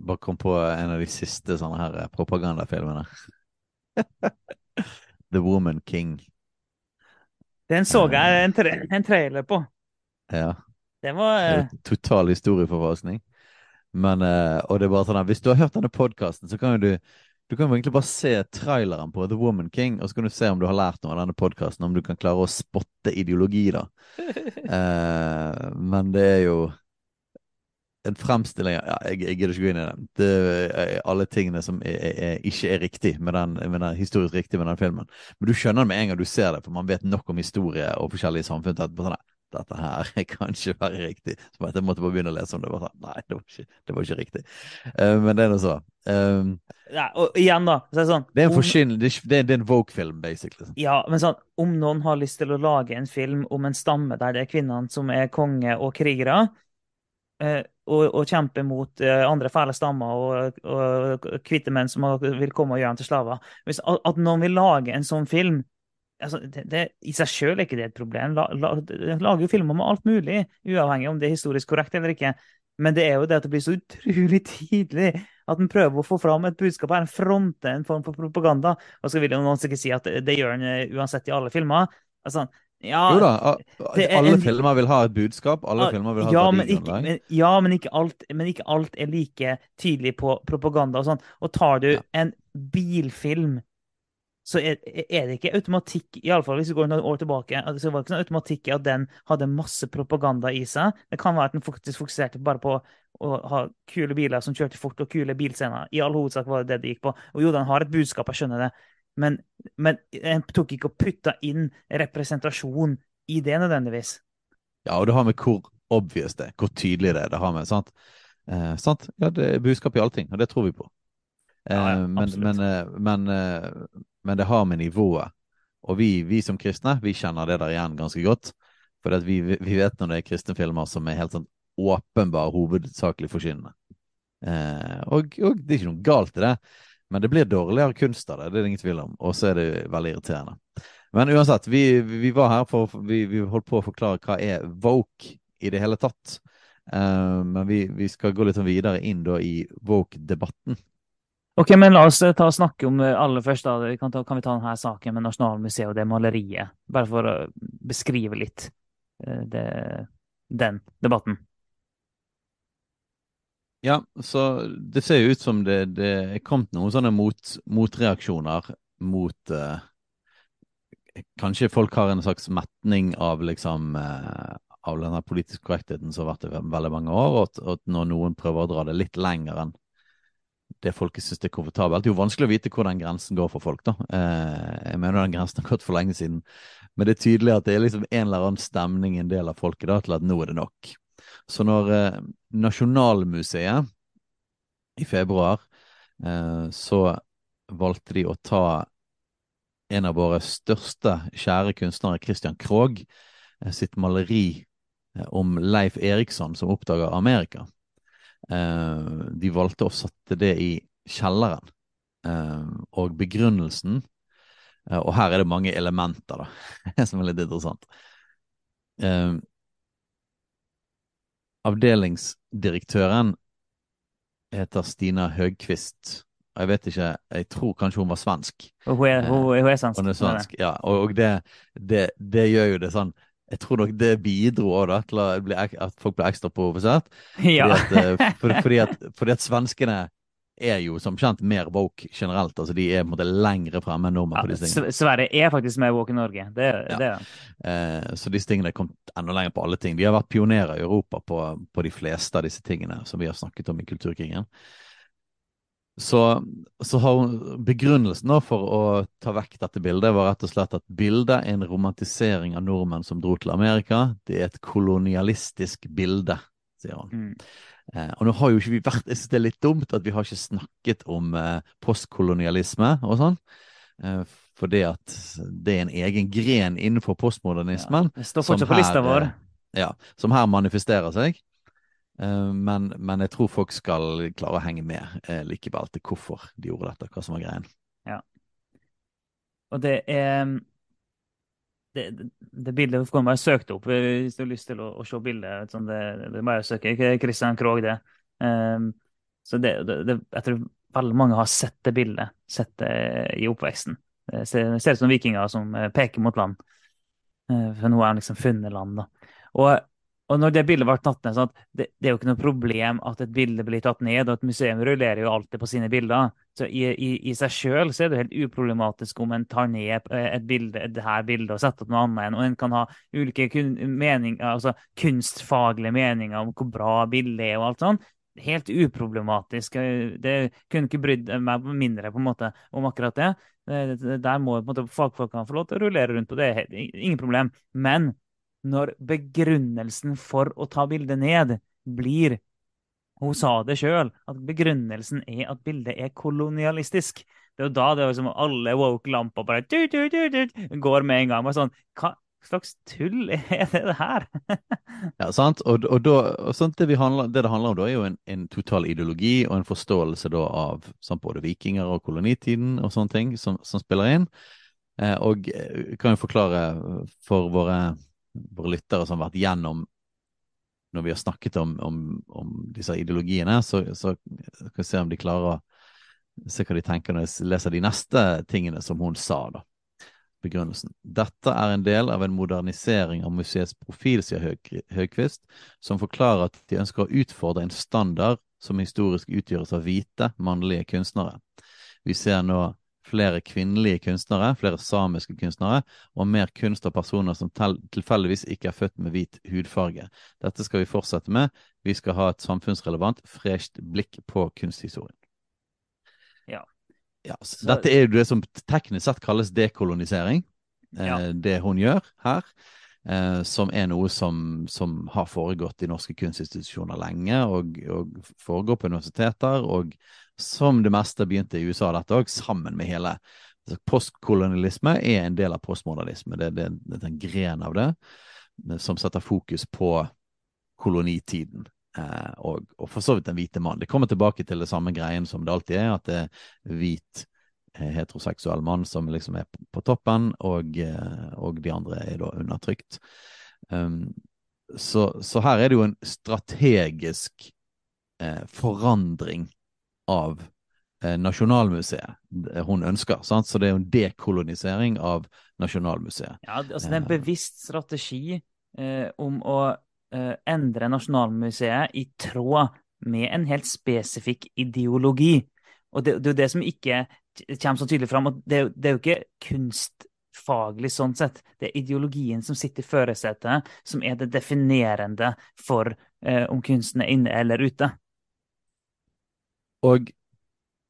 bare kom på en av de siste sånne her eh, propagandafilmene. [LAUGHS] The Woman King. Den så jeg en, tra en trailer på. Ja. Det var uh... Total historieforfalskning. Men, uh, og det er bare sånn at Hvis du har hørt denne podkasten, så kan jo du du kan jo egentlig bare se traileren på The Woman King, og så kan du se om du har lært noe av denne podkasten. Om du kan klare å spotte ideologi, da. uh, [LAUGHS] men det er jo en fremstilling ja, Jeg, jeg gidder ikke gå inn i det. det er alle tingene som er, er, ikke er riktig med den, med den, historisk riktig med den filmen. Men du skjønner det med en gang du ser det, for man vet nok om historie og forskjellige samfunn at sånn, dette her kan ikke være riktig. Så jeg måtte bare begynne å lese om det. Sånn, Nei, det var ikke, det var ikke riktig. Uh, men det er nå så. Um, ja, og igjen, da. Så er det, sånn, det er en forskinn, det, er, det er en Vogue-film, basically. Ja, men sånn, om noen har lyst til å lage en film om en stamme der det er kvinnene som er konge og krigere, og, og kjempe mot uh, andre fæle stammer og, og kvitte menn som vil komme og gjøre ham til slaver. Hvis, at noen vil lage en sånn film altså, det, det, I seg sjøl er ikke det et problem. La, la, lager jo filmer med alt mulig, uavhengig om det er historisk korrekt eller ikke. Men det er jo det at det blir så utrolig [LAUGHS] tidlig at en prøver å få fram et budskap her, en fronte en form for propaganda. Og så vil jo noen sikkert si at det, det gjør en eh, uansett i alle filmer. Altså, ja, jo da, alle en, filmer vil ha et budskap. Alle filmer vil ha ja, men ikke, men, ja, men ikke, alt, men ikke alt er like tydelig på propaganda og sånn. Og tar du ja. en bilfilm, så er, er, det ikke automatikk i alle fall hvis vi går noen år tilbake, så var det ikke sånn automatikk i at den hadde masse propaganda i seg. Det kan være at den faktisk fokuserte bare på å ha kule biler som kjørte fort, og kule bilscener. I all hovedsak var det det det gikk på. Og jo, den har et budskap, jeg skjønner det. Men, men en tok ikke og putta inn representasjon i det nødvendigvis. Ja, og det har med hvor obvious det, er, hvor tydelig det er det har med. sant? Eh, sant? Ja, det er budskap i allting, og det tror vi på. Eh, Ja, ja, men, absolutt. men, eh, men, eh, men det har med nivået. Og vi, vi som kristne, vi kjenner det der igjen ganske godt. For vi, vi vet når det er kristne filmer som er helt sånn åpenbar hovedsakelig forkynnende. Eh, og, og det er ikke noe galt i det, men det blir dårligere kunst av det, det er det ingen tvil om. Og så er det veldig irriterende. Men uansett, vi, vi var her for vi, vi holdt på å forklare hva er woke i det hele tatt. Uh, men vi, vi skal gå litt videre inn da i woke-debatten. Ok, men la oss eh, ta og snakke om eh, aller først. da. Kan, ta, kan vi ta denne saken med Nasjonalmuseet og det maleriet? Bare for å beskrive litt det, den debatten. Ja, så det ser jo ut som det, det er kommet noen sånne mot, motreaksjoner mot eh, Kanskje folk har en slags metning av liksom eh, av denne politiske korrektheten som har vært i ve- veldig mange år, og at når noen prøver å dra det litt lenger enn det folket syns er komfortabelt. Det er jo vanskelig å vite hvor den grensen går for folk, da. Eh, jeg mener den grensen har gått for lenge siden. Men det er tydelig at det er liksom en eller annen stemning i en del av folket da, til at nå er det nok. Så når eh, Nasjonalmuseet i februar eh, så valgte de å ta en av våre største kjære kunstnere, Christian Krogh, eh, sitt maleri eh, om Leif Eriksson som oppdaga Amerika. Eh, de valgte å sette det i kjelleren. Og begrunnelsen Og her er det mange elementer, da, [LAUGHS] som er litt interessant. Avdelingsdirektøren heter Stina Høgkvist. Jeg vet ikke, jeg tror kanskje hun var svensk. Og hun er, hun, hun er svensk. Hun er svensk, ja. Og, og det, det, det gjør jo det sånn Jeg tror nok det bidro også til at folk ble ekstra provosert. [LAUGHS] Ja. Fordi, at, eh, for, fordi, at, fordi at svenskene er jo som kjent mer woke generelt. Altså de er på en måte lengre fremme enn nordmenn på disse tingene. Sverige er faktisk mer woke i Norge. Det, Ja. det. Eh, så disse tingene er kommet enda lenger på alle ting. De har vært pionerer i Europa på, på de fleste av disse tingene som vi har snakket om i kulturkrigen. Så, så har hun begrunnelsen for å ta vekk dette bildet var rett og slett at bildet er en romantisering av nordmenn som dro til Amerika. Det er et kolonialistisk bilde, sier hun. Mm. Eh, og nå har jo ikke vi vært Jeg synes det er litt dumt at vi har ikke snakket om eh, postkolonialisme og sånn. Eh, fordi at det er en egen gren innenfor postmodernismen. Det står fortsatt på lista vår. Ja, som her manifesterer seg. Eh, men, men jeg tror folk skal klare å henge med eh, likevel til hvorfor de gjorde dette, hva som var greien. Ja. Og det er det, det, det bildet kan bare søke det opp eh, hvis du har lyst til å, å se bildet. Sånn det, det bare å søke Christian Krogh, det. Um, så det, det, jeg tror veldig mange har sett det bildet, sett det i oppveksten. Det ser, ser ut som vikinger som eh, peker mot land. Eh, For nå har de liksom funnet land, da. Og, og når det bildet ble tatt ned, sånn det, det er jo ikke noe problem at et bilde blir tatt ned, og et museum rullerer jo alltid på sine bilder. Så i, i, i seg sjøl er det helt uproblematisk om en tar ned eh, et bilde, det her bildet og setter opp noe annet igjen. Og en kan ha ulike kun, mening, altså kunstfaglige meninger om hvor bra bildet er og alt sånt. Helt uproblematisk. Eh, Det kunne ikke brydd meg mindre på en måte om akkurat det. Eh, Der må på en måte fagfolkene få lov til å rullere rundt på det. Ingen problem. Men når begrunnelsen for å ta bildet ned blir Hun sa det sjøl, at begrunnelsen er at bildet er kolonialistisk. Det er jo da det er liksom alle woke-lamper bare tut, tut, tut, går med en gang. Bare sånn, Hva slags tull er det her? Ja, sant? Og, og, da, og sant? Det, handler, det det handler om da, er jo en, en total ideologi og en forståelse da av sant, både vikinger og kolonitiden og sånne ting som, som spiller inn. Eh, og eh, kan jo forklare for våre, våre lyttere som har vært gjennom når vi har snakket om, om, om disse ideologiene, så, så skal vi se om de klarer å se hva de tenker når de leser de neste tingene som hun sa, da. Begrunnelsen. Dette er en del av en modernisering av museets profil, sier Høg, Høgquist, som forklarer at de ønsker å utfordre en standard som historisk utgjøres av hvite, mannlige kunstnere. Vi ser nå flere kvinnelige kunstnere, flere samiske kunstnere, og mer kunst av personer som tilfeldigvis ikke er født med hvit hudfarge. Dette skal vi fortsette med. Vi skal ha et samfunnsrelevant, fresht blikk på kunsthistorien. Ja. Ja, dette er jo det som teknisk sett kalles dekolonisering, eh, Ja. det hun gjør her. eh, som er noe som, som, har foregått i norske kunstinstitusjoner lenge, og, og foregår på universiteter, og som det meste begynte i USA, dette òg, sammen med hele altså, Postkolonialisme er en del av postmodernisme. Det, det, det er en gren av det som setter fokus på kolonitiden. Eh, og, og, for så vidt den hvite mann. Det kommer tilbake til det samme greien som det alltid er, at det er hvit eh, heteroseksuell mann som liksom er på, toppen, og, eh, og, de andre er da undertrykt. Um, så, så, her er det jo en strategisk eh, forandring av eh, Nasjonalmuseet hun ønsker. Sant? Så det er jo en dekolonisering av Nasjonalmuseet. Ja, altså det er en bevisst strategi eh, om å eh, endre Nasjonalmuseet i tråd med en helt spesifikk ideologi. Og det, det er jo det som ikke kommer så tydelig fram. og det, det, er jo ikke kunstfaglig sånn sett. Det er ideologien som sitter i førersetet, som er det definerende for eh, om kunsten er inne eller ute. Og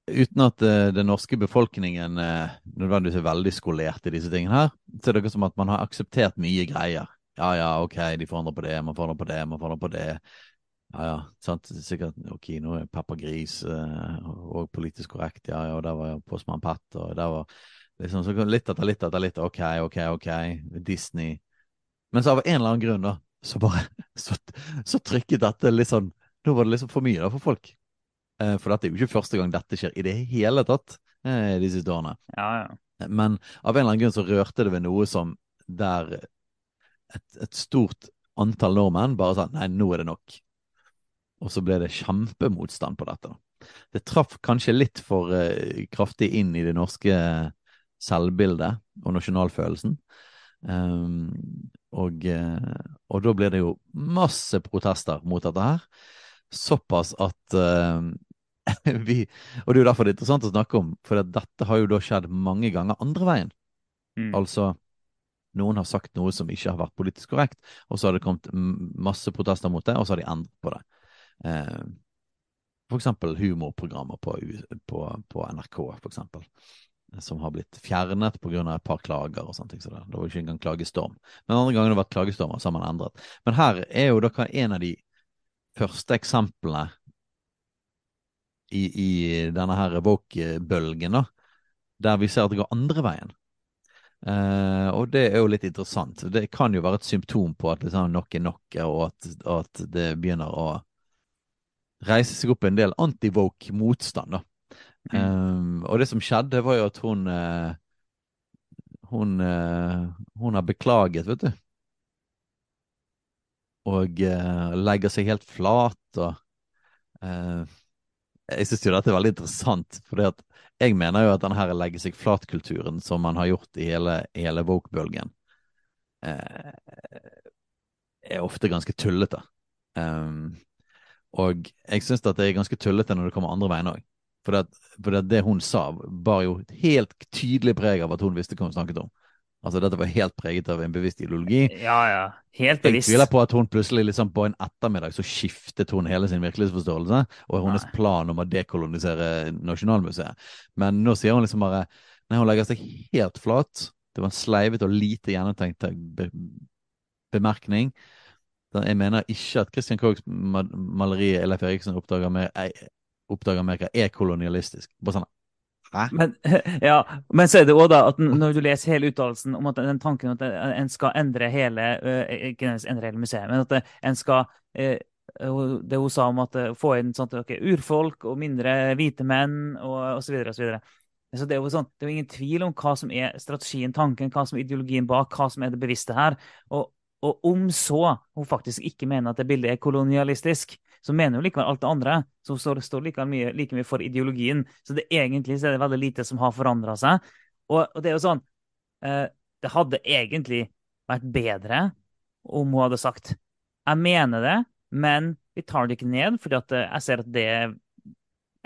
uten at uh, den norske befolkningen uh, nødvendigvis er veldig skolert i disse tingene her, så er det ikke som at man har akseptert mye greier. Ja, ja, OK, de forandrer på det, man forandrer på det, man forandrer på det. Ja, ja, sant. Sikkert OK, nå er Peppa Gris uh, og politisk korrekt, ja, ja, og der var Postmann Pat, og der var liksom så litt etter litt etter litt, OK, OK, OK, Disney. Men så av en eller annen grunn, da, så bare [LAUGHS] så, så trykket dette litt sånn Nå var det liksom for mye da for folk. Uh, for dette er jo ikke første gang dette skjer i det hele tatt uh, de siste årene. Ja, ja. Men av en eller annen grunn så rørte det ved noe som der et, et stort antall nordmenn bare sa nei, nå er det nok. Og så ble det kjempemotstand på dette. Det traff kanskje litt for uh, kraftig inn i det norske selvbildet og nasjonalfølelsen. Um, og, uh, og, da ble det jo masse protester mot dette her. Såpass at uh, [LAUGHS] vi Og det er jo derfor det er interessant å snakke om, for dette har jo da skjedd mange ganger andre veien. Mm. Altså noen har sagt noe som ikke har vært politisk korrekt, og så har det kommet masse protester mot det, og så har de endret på det. Eh, for eksempel humorprogrammer på, på, på, NRK, for eksempel. Som har blitt fjernet pga. et par klager og sånne ting. Så det, det var ikke engang klagestorm. Men andre ganger det har vært klagestormer, så har man endret. Men her er jo da en av de første eksemplene i, i denne her woke-bølgen, da, der vi ser at det går andre veien. Uh, og det er jo litt interessant. Det kan jo være et symptom på at liksom, nok er nok, og at, at, det begynner å reise seg opp en del anti-woke motstand. da. Mm. Um, og det som skjedde, var jo at hun uh, hun, uh, hun har beklaget, vet du. Og legger seg helt flat og Jeg syns jo dette er veldig interessant, at jeg mener jo at denne her legger seg flat-kulturen som man har gjort i hele, hele woke-bølgen, eh, er ofte ganske tullete. Um, og jeg syns at det er ganske tullete når det kommer andre veien òg. For, for det, det hun sa, bar jo helt tydelig preg av at hun visste hva hun snakket om. Altså Dette var helt preget av en bevisst ideologi. Ja, ja. Helt bevisst. Jeg tviler på at hun plutselig liksom på en ettermiddag så skiftet hun hele sin virkelighetsforståelse og hennes Nei. plan om å dekolonisere Nasjonalmuseet. Men nå sier hun liksom bare Nei, hun legger seg helt flat. Det var en sleivet og lite gjennomtenkt be bemerkning. Jeg mener ikke at Christian Krogs maleri Leif Eriksen oppdager mer, oppdager mer er kolonialistisk. Bare sånn men, [LAUGHS] ja, men så er det òg da at når du leser hele uttalelsen om at den tanken at en skal endre hele ikke endre hele museet, men at en skal Det hun sa om at få inn sånt, okay, urfolk og mindre hvite menn og osv. osv. Så det er, jo sånn, det er jo ingen tvil om hva som er strategien, tanken, hva som er ideologien bak, hva som er det bevisste her. Og, og om så hun faktisk ikke mener at det bildet er kolonialistisk, så mener hun likevel alt det andre. Så hun står like mye, like mye for ideologien. Så det egentlig så er det veldig lite som har forandra seg. Og, og, det er jo sånn eh, Det hadde egentlig vært bedre om hun hadde sagt jeg mener det, men vi tar det ikke ned, fordi eh, jeg ser at det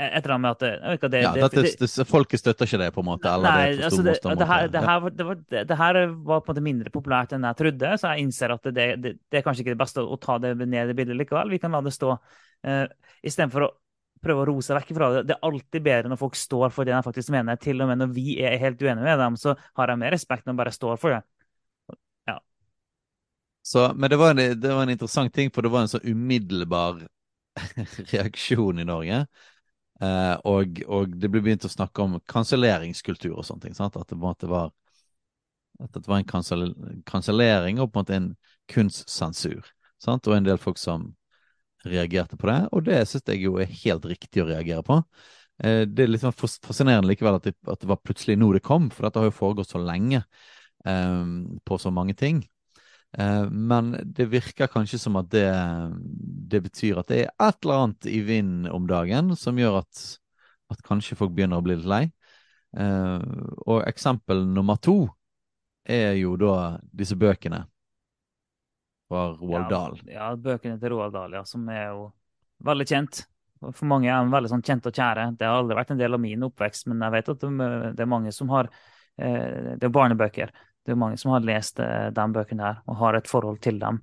et eller annet med at det, det, ja, det, det, Folket støtter ikke det, på en måte? Nei, det, altså det, her, det, her, var, det, her var på en måte mindre populært enn jeg trodde, så jeg innser at det, er kanskje ikke det beste å ta det ned i bildet likevel. Vi kan la det stå. Uh, Istedenfor å prøve å roe seg vekk fra det. Det er alltid bedre når folk står for det de faktisk mener. Til og med når vi er helt uenige med dem, så har jeg mer respekt når de bare står for det. Ja. Så, men det var, en, det var en interessant ting, for det var en så umiddelbar [LAUGHS] reaksjon i Norge. Eh, og, og, det ble begynt å snakke om kanselleringskultur og sånne ting. Sant? At det på en måte var at det var en kansellering og på en måte en kunstsensur. Sant? Og en del folk som reagerte på det, og det syns jeg jo er helt riktig å reagere på. Eh, det er litt sånn fascinerende likevel at det, at det, var plutselig nå det kom, for dette har jo foregått så lenge eh, på så mange ting. Eh, men det virker kanskje som at det, det, betyr at det er et eller annet i vinden om dagen som gjør at, at kanskje folk begynner å bli litt lei. Eh, og eksempel nummer to er jo da disse bøkene fra Roald Dahl. Ja, ja, bøkene til Roald Dahl, ja, som er jo veldig kjent. For mange er de veldig sånn kjent og kjære. Det har aldri vært en del av min oppvekst, men jeg vet at det er mange som har eh, Det er barnebøker. Det er mange som har lest den de bøkene her og har et forhold til dem.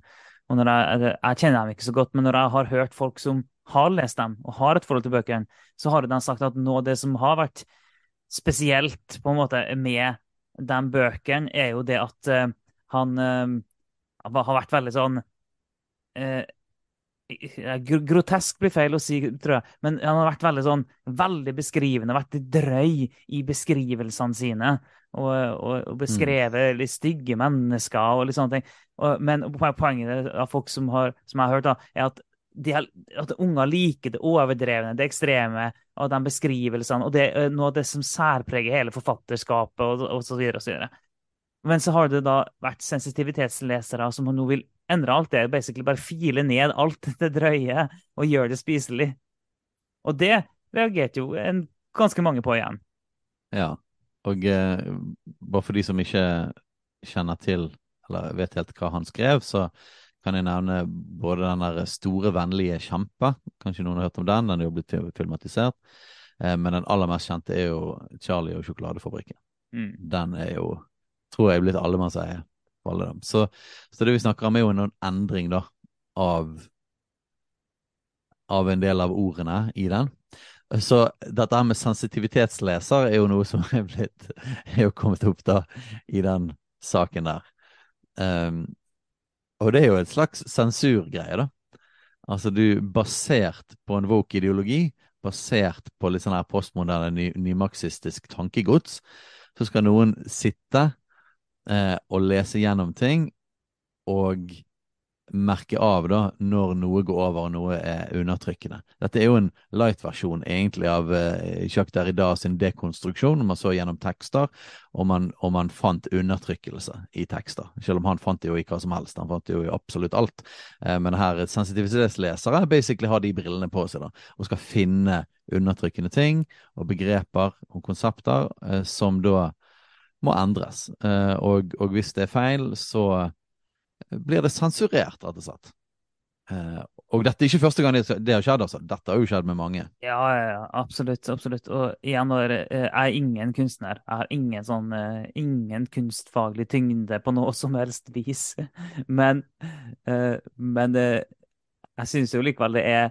Jeg, jeg kjenner dem ikke så godt, men når jeg har hørt folk som har lest dem og har et forhold til bøkene, så har de sagt at noe av det som har vært spesielt på en måte med de bøkene, er jo det at uh, han uh, har vært veldig sånn Grotesk blir feil å si, tror jeg, men han har vært veldig sånn veldig beskrivende, vært drøy i beskrivelsene sine. Og, og, og beskrevet mm. stygge mennesker og litt sånne ting. Og, men poenget av folk som, har, som jeg har hørt, da, er at de, at unger liker det overdrevne, det ekstreme og de beskrivelsene. Og det er noe av det som særpreger hele forfatterskapet og, og så videre og så videre. Men så har det da vært sensitivitetslesere som nå vil endre alt det. Basically bare file ned alt [LAUGHS] det drøye og gjøre det spiselig. Og det reagerte jo en, ganske mange på igjen. Ja, og eh, bare for de som ikke kjenner til eller vet helt hva han skrev, så kan jeg nevne både den der store, vennlige kjempe. Kanskje noen har hørt om den? Den er jo blitt filmatisert. Eh, men den aller mest kjente er jo Charlie og sjokoladefabrikken. Mm. Den er jo, tror jeg, blitt allemannseie alle dem. Så, så, det vi snakker om, er jo en endring da, av, av en del av ordene i den. Så dette med sensitivitetsleser er jo noe som er blitt er jo kommet opp da i den saken der. Um, og det er jo et slags sensurgreie, da. Altså du, basert på en woke ideologi, basert på litt sånn her postmoderne, ny, nymarxistisk tankegods, så skal noen sitte eh, å lese gjennom ting og merke av da når noe går over og noe er undertrykkende. Dette er jo en light-versjon egentlig av eh, Jacques Derrida sin dekonstruksjon. Man så gjennom tekster, og man, og man, fant undertrykkelse i tekster. Selv om han fant det jo i hva som helst. Han fant det jo i absolutt alt. Eh, men her sensitivitetslesere basically har de brillene på seg da, og skal finne undertrykkende ting og begreper og konsepter eh, som da må endres. Og, og hvis det er feil, så blir det sensurert, rett og slett. Uh, og dette er ikke første gang det, har skjedd, altså. Dette har jo skjedd med mange. Ja, ja absolutt. absolutt. Og igjen, eh, jeg er ingen kunstner. Jeg har ingen, sånn, ingen kunstfaglig tyngde på noe som helst vis. [LAUGHS] Men, men jeg syns jo likevel det er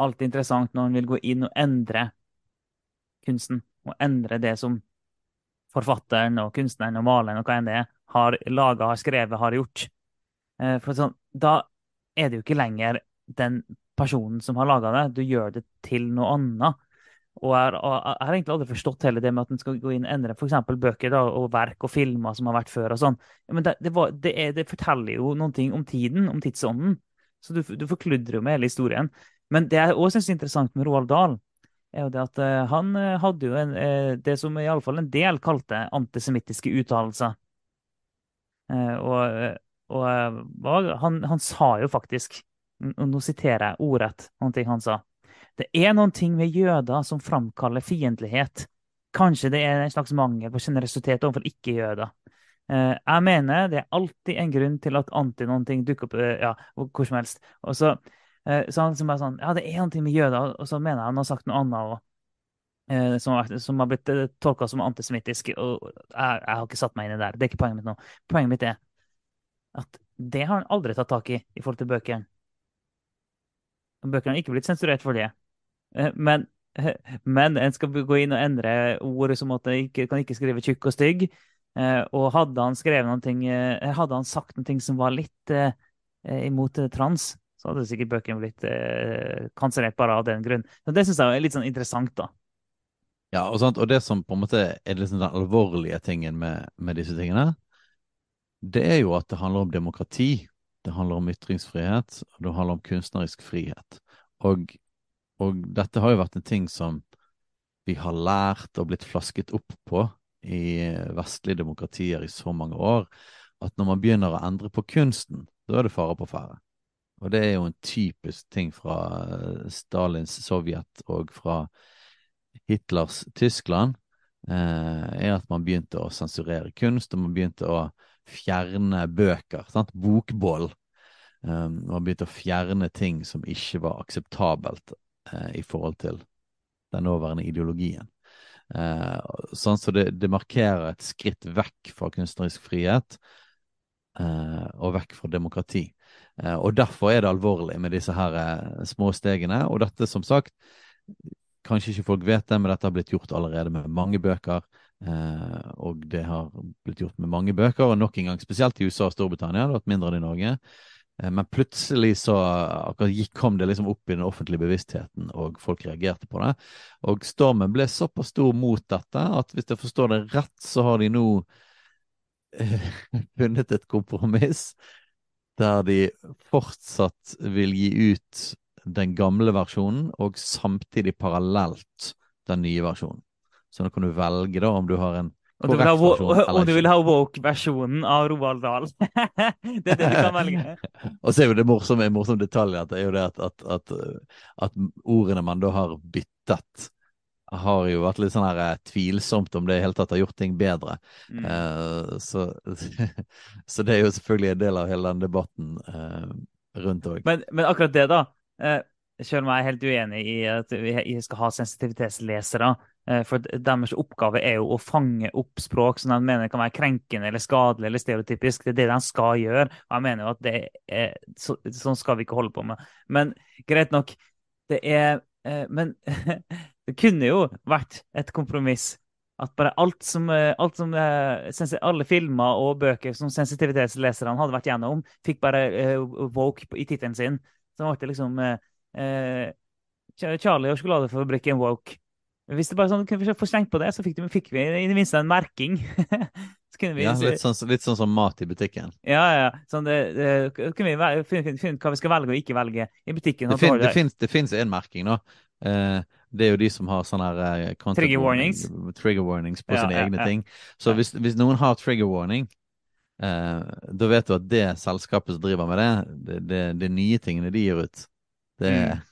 alltid interessant når man vil gå inn og endre kunsten. Og endre det som forfatteren og kunstneren og maleren og hva enn det er, har laga, har skrevet, har gjort. Eh, for sånn, da er det jo ikke lenger den personen som har laga det, du gjør det til noe annet. Og jeg, har egentlig aldri forstått hele det med at en skal gå inn og endre f.eks. bøker da, og verk og filmer som har vært før. og sånn. Men det, det, var, det, er, det, forteller jo noen ting om tiden, om tidsånden. Så du, du forkludrer jo med hele historien. Men det jeg òg syns er interessant med Roald Dahl, er jo det at uh, han uh, hadde jo en, uh, det som iallfall en del kalte antisemittiske uttalelser. og, og han, han, sa jo faktisk, nå siterer jeg ordrett noen ting han sa Det er noen ting ved jøder som framkaller fiendtlighet. Kanskje det er en slags mangel på generøsitet overfor ikke-jøder. Jeg mener det er alltid en grunn til at anti noen ting dukker opp ja, hvor som helst. Og så Eh, så han liksom bare sånn Ja, det er noe med jøder, og så mener jeg han har sagt noe annet og, Eh, som, som, har blitt eh, tolka som antisemittisk. Og jeg, jeg, har ikke satt meg inn i det der. Det er ikke poenget mitt nå. Poenget mitt er at det har han aldri tatt tak i i forhold til bøkene. Bøkene har ikke blitt sensurert for det. Men, men en skal gå inn og endre ord som at en kan ikke skrive tjukk og stygg. Eh, og hadde han skrevet eh, hadde han sagt noe som var litt eh, eh, imot eh, trans, så hadde sikkert bøkene blitt eh, kansellert bare av den grunn. Så det syns jeg er litt sånn interessant, da. Ja, og, sant? og det som på en måte er liksom den alvorlige tingen med, med disse tingene, det er jo at det handler om demokrati. Det handler om ytringsfrihet, og det handler om kunstnerisk frihet. Og, og dette har jo vært en ting som vi har lært og blitt flasket opp på i vestlige demokratier i så mange år, at når man begynner å endre på kunsten, da er det fare på ferde. Og det er jo en typisk ting fra Stalins Sovjet og fra Hitlers Tyskland, eh, er at man begynte å sensurere kunst, og man begynte å fjerne bøker. Sant? Bokboll. Um, man begynte å fjerne ting som ikke var akseptabelt eh, i forhold til den nåværende ideologien. Eh, sånn så det, det, markerer et skritt vekk fra kunstnerisk frihet eh, og vekk fra demokrati. Eh, og derfor er det alvorlig med disse her eh, små stegene. Og dette, som sagt, kanskje ikke folk vet det, men dette har blitt gjort allerede med mange bøker. Eh, og det har blitt gjort med mange bøker, og nok en gang spesielt i USA og Storbritannia. Det har vært mindre enn i Norge. Men plutselig så akkurat kom det liksom opp i den offentlige bevisstheten, og folk reagerte på det. Og stormen ble såpass stor mot dette at hvis jeg forstår det rett, så har de nå [LAUGHS] funnet et kompromiss der de fortsatt vil gi ut den gamle versjonen, og samtidig parallelt den nye versjonen. Så nå kan du velge da om du har en og du, ha, om du vil ha woke-versjonen av Roald Dahl. [LAUGHS] det er det du kan velge. [LAUGHS] og så er jo det morsomme, en morsom detalj at det er jo det at, at, at, at, ordene man da har byttet, har jo vært litt sånn her eh, tvilsomt om det i hele tatt har gjort ting bedre. Mm. Uh, så, [LAUGHS] så, det er jo selvfølgelig en del av hele den debatten uh, rundt òg. Men, men, akkurat det, da. Uh, selv om jeg er helt uenig i at vi skal ha sensitivitetslesere. For deres oppgave er jo å fange opp språk som de mener kan være krenkende eller skadelig eller stereotypisk. Det er det de skal gjøre. Og jeg mener jo at det er, så, sånn skal vi ikke holde på med. Men greit nok, det er Men [LAUGHS] det kunne jo vært et kompromiss. At bare alt som, eh, alt som alle filmer og bøker som sensitivitetsleserne hadde vært gjennom, fikk bare woke i tittelen sin. Så ble det liksom Charlie og sjokoladefabrikken woke. Hvis det bare sånn, kunne vi få slengt på det, så fikk, de, fikk vi i det minste en merking. [LAUGHS] vi, ja, litt sånn, litt sånn, som mat i butikken. Ja, ja. Sånn det, det, kunne vi finne, ut hva vi skal velge og ikke velge i butikken. Det, fin, det, det fins en merking nå. Eh, det er jo de som har sånne her eh, Trigger warnings. Trigger warnings på ja, sine ja, egne ting. Så hvis, hvis, noen har trigger warning, eh, da vet du at det selskapet som driver med det, det, det, nye tingene de gir ut, det, mm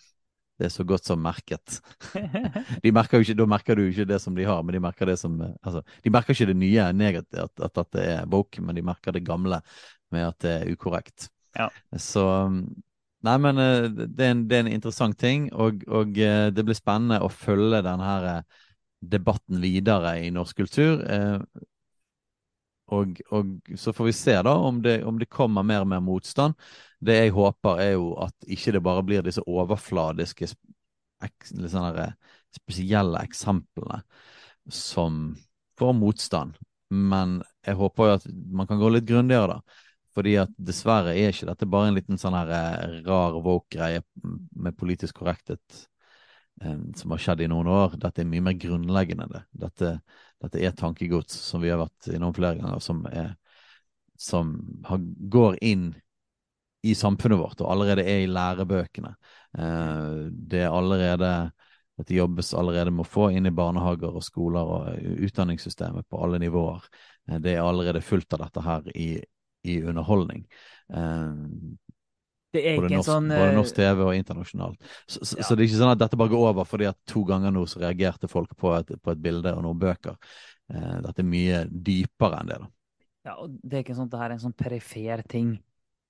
det er så godt som merket. [LAUGHS] de merker jo ikke, da merker du ikke det som de har, men de merker det som altså, De merker ikke det nye negativt, at, at dette er woke, men de merker det gamle med at det er ukorrekt. Ja. Så Nei, men eh, det er en, det er en interessant ting, og, og, eh, det blir spennende å følge denne eh, debatten videre i norsk kultur. Og, og, så får vi se da om det, om det kommer mer og mer motstand. Det jeg håper, er jo at ikke det bare blir disse overfladiske, sånne spesielle eksemplene som får motstand. Men jeg håper jo at man kan gå litt grundigere, da. Fordi at dessverre er ikke dette bare en liten sånn her eh, rar woke-greie med politisk korrekthet eh, som har skjedd i noen år. Dette er mye mer grunnleggende. det. Dette, dette er tankegods som vi har vært innom flere ganger, som, er, som har, går inn i samfunnet vårt og allerede er i lærebøkene. Eh, det er allerede dette jobbes allerede med å få inn i barnehager og skoler og utdanningssystemet på alle nivåer. Det er allerede fullt av dette her i, i underholdning. Eh, både, norsk, sånn, både, norsk, TV og internasjonalt. Så, ja. så, det er ikke sånn at dette bare går over fordi at to ganger nå så reagerte folk på et, på et bilde og noen bøker. dette er mye dypere enn det. da. Ja, og Det er ikke sånn at det her er en sånn perifer ting.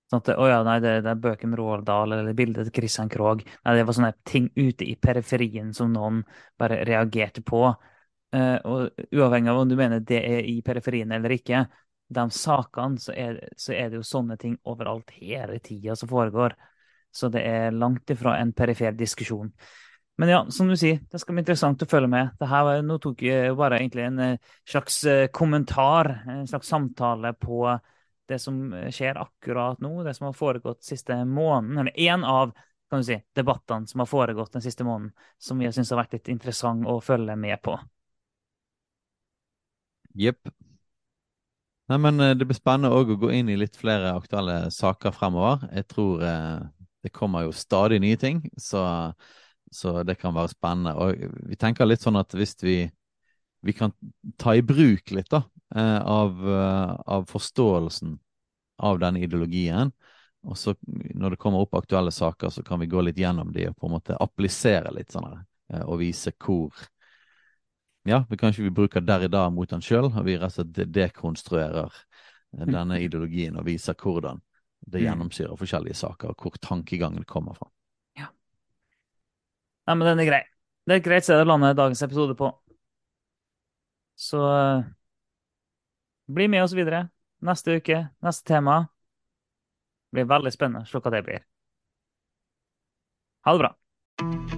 Sånn at, å ja, nei, det, det er bøker med Roald Dahl eller bildet til Christian Krogh. Nei, det var sånne ting ute i periferien som noen bare reagerte på. Uh, og uavhengig av om du mener det er i periferien eller ikke, de sakene, så er, så er det jo sånne ting overalt hele tida som foregår. Så det er langt ifra en perifer diskusjon. Men ja, som du sier, det skal bli interessant å følge med. Dette var, nå tok jeg bare egentlig en eh, slags eh, kommentar, en slags samtale på det som skjer akkurat nå, det som har foregått siste måneden. Eller én av kan du si, debattene som har foregått den siste måneden, som jeg syns har vært litt interessant å følge med på. Jepp. Nei, men eh, Det blir spennende å gå inn i litt flere aktuelle saker fremover. Jeg tror eh, det kommer jo stadig nye ting, så, så, det kan være spennende. Og vi tenker litt sånn at hvis vi, vi kan ta i bruk litt da, eh, av, eh, av, forståelsen av denne ideologien, og så når det kommer opp aktuelle saker, så kan vi gå litt gjennom de og på en måte applisere litt sånn eh, og vise hvor ja, vi kanskje vi bruker der i dag mot den sjøl, og vi rett og slett dekonstruerer eh, mm. denne ideologien og viser hvordan det mm. gjennomsyrer forskjellige saker, og hvor tankegangen kommer fra. Ja. Nei, men den er grei. Det er et greit sted å lande dagens episode på. Så uh, bli med oss videre. Neste uke, neste tema. Det blir veldig spennende å se hva det blir. Ha det bra.